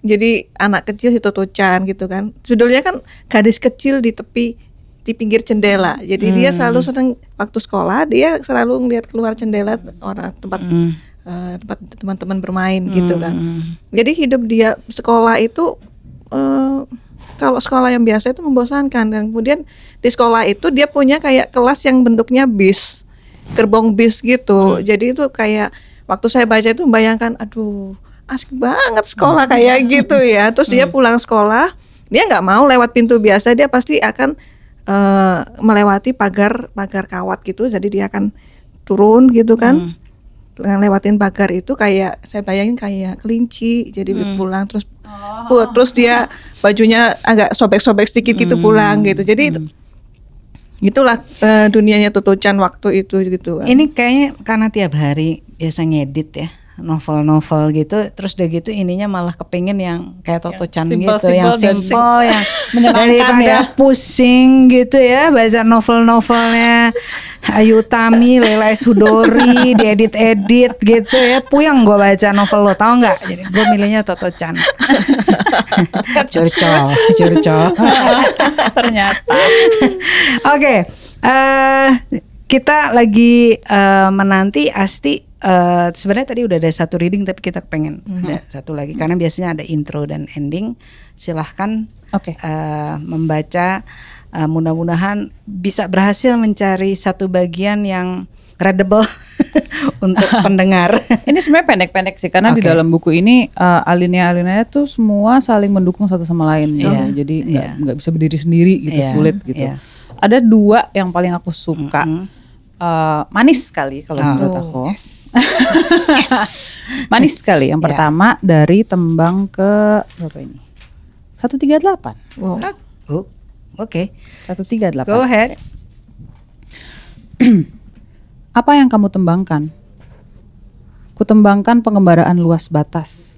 Jadi anak kecil si Toto Chan gitu kan. Judulnya kan gadis kecil di tepi di pinggir jendela. Jadi dia selalu senang waktu sekolah dia selalu ngeliat keluar jendela orang tempat eh, tempat teman-teman bermain gitu kan. Jadi hidup dia sekolah itu eh, kalau sekolah yang biasa itu membosankan dan kemudian di sekolah itu dia punya kayak kelas yang bentuknya bis gerbong bis gitu. Jadi itu kayak waktu saya baca itu membayangkan aduh asik banget sekolah kayak gitu ya. Terus dia pulang sekolah dia nggak mau lewat pintu biasa dia pasti akan eh, melewati pagar pagar kawat gitu. Jadi dia akan turun gitu kan. Dengan lewatin pagar itu kayak saya bayangin kayak kelinci jadi pulang terus uh, terus dia bajunya agak sobek-sobek sedikit gitu pulang gitu. Jadi itu- itulah eh, dunianya Toto Chan waktu itu gitu. Kan. Ini kayaknya karena tiap hari biasa ngedit ya novel-novel gitu terus udah gitu ininya malah kepingin yang kayak Toto Chan simple- gitu yang simple dan simple yang menyenangkan ya. pusing gitu ya baca novel-novelnya Ayu Tami, Lela S. Hudori diedit-edit gitu ya puyeng gue baca novel lo tau nggak jadi gue milihnya Toto Chan curcol curcol Ternyata. Oke, eh kita lagi eh, menanti Asti. Eh Sebenarnya tadi udah ada satu reading, tapi kita pengen ada satu lagi karena biasanya ada intro dan ending. Silahkan Oke. eh, membaca. Eh, mudah-mudahan bisa berhasil mencari satu bagian yang readable untuk pendengar. Ini sebenarnya pendek-pendek sih karena di Oke. dalam buku ini uh, alinea-alinea tuh semua saling mendukung satu sama lain gitu. Iya, Jadi nggak nggak bisa berdiri sendiri gitu, Iya, sulit gitu. iya. Ada dua yang paling aku suka. Uh, manis sekali kalau Oh, menurut aku. Manis sekali. Yang pertama dari tembang ke berapa ini? 138. Wow. Oh, Oke, 138. go ahead. Apa yang kamu tembangkan? Kutembangkan pengembaraan luas batas,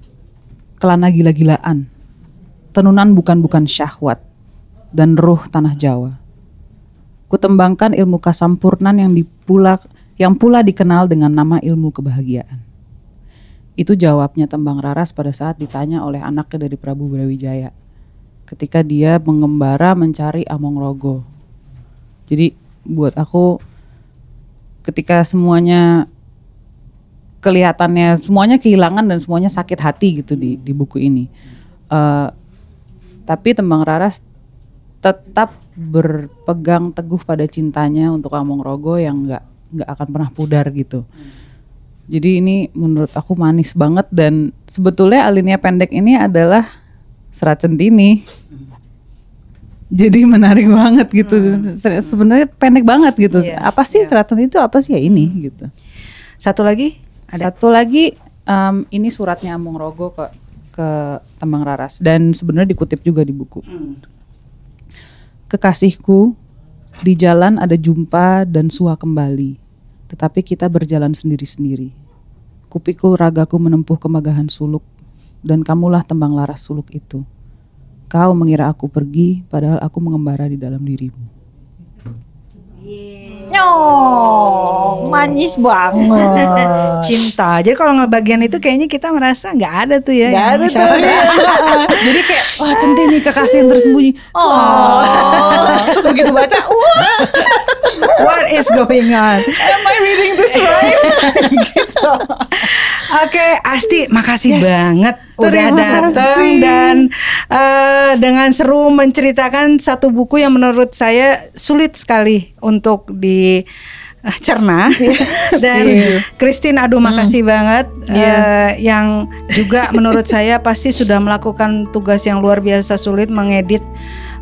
kelana gila-gilaan, tenunan bukan-bukan syahwat, dan ruh tanah Jawa. Kutembangkan ilmu kasampurnan yang dipula yang pula dikenal dengan nama ilmu kebahagiaan. Itu jawabnya Tembang Raras pada saat ditanya oleh anaknya dari Prabu Brawijaya ketika dia mengembara mencari Among Rogo. Jadi buat aku ketika semuanya kelihatannya semuanya kehilangan dan semuanya sakit hati gitu di di buku ini. Uh, tapi Tembang Raras tetap berpegang teguh pada cintanya untuk Among Rogo yang nggak nggak akan pernah pudar gitu. Jadi ini menurut aku manis banget dan sebetulnya alinea pendek ini adalah serat centini. Jadi menarik banget gitu. Hmm. Sebenarnya pendek banget gitu. Yeah, apa sih yeah. serat centini itu apa sih ya ini hmm. gitu. Satu lagi? Ada. Satu lagi um, ini suratnya Amung Rogo ke ke Tembang Raras dan sebenarnya dikutip juga di buku. Hmm. Kekasihku, di jalan ada jumpa dan sua kembali tetapi kita berjalan sendiri-sendiri. Kupikul ragaku menempuh kemagahan suluk, dan kamulah tembang laras suluk itu. Kau mengira aku pergi, padahal aku mengembara di dalam dirimu. Oh, manis banget. Cinta. Jadi kalau ngebagian itu kayaknya kita merasa nggak ada tuh ya. Gak ada tuh. Jadi kayak wah centini kekasih yang tersembunyi. Oh. Terus begitu baca, wah. What is going on? Am I reading this right? gitu. Oke, okay, Asti, makasih yes. banget udah datang dan uh, dengan seru menceritakan satu buku yang menurut saya sulit sekali untuk dicerna eh, dan Christine aduh makasih hmm. banget yeah. Iya. uh, yang juga menurut saya pasti sudah melakukan tugas yang luar biasa sulit mengedit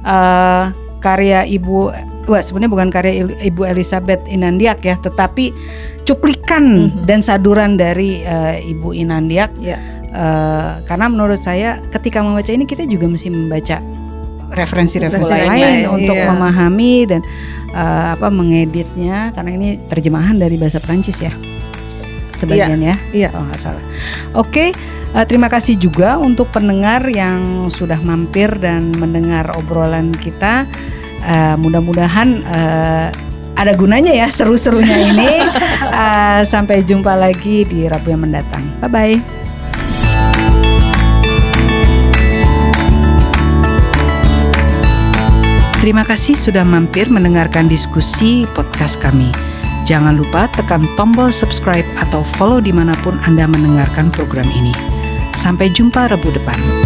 uh, karya ibu wah sebenarnya bukan karya Ibu Elizabeth Inandiak ya, tetapi cuplikan mm -hmm. dan saduran dari uh, Ibu Inandiak. Yeah. Ya. Uh, karena menurut saya ketika membaca ini kita juga mesti membaca referensi-referensi lain, lain untuk iya. memahami dan uh, apa mengeditnya karena ini terjemahan dari bahasa Prancis ya sebagian iya. ya. Iya. Kalau nggak salah. Oke, okay, uh, terima kasih juga untuk pendengar yang sudah mampir dan mendengar obrolan kita uh, mudah-mudahan uh, ada gunanya ya seru-serunya ini. uh, sampai jumpa lagi di Rabu yang mendatang. Bye bye. Terima kasih sudah mampir mendengarkan diskusi podcast kami. Jangan lupa tekan tombol subscribe atau follow di mana pun Anda mendengarkan program ini. Sampai jumpa Rabu depan.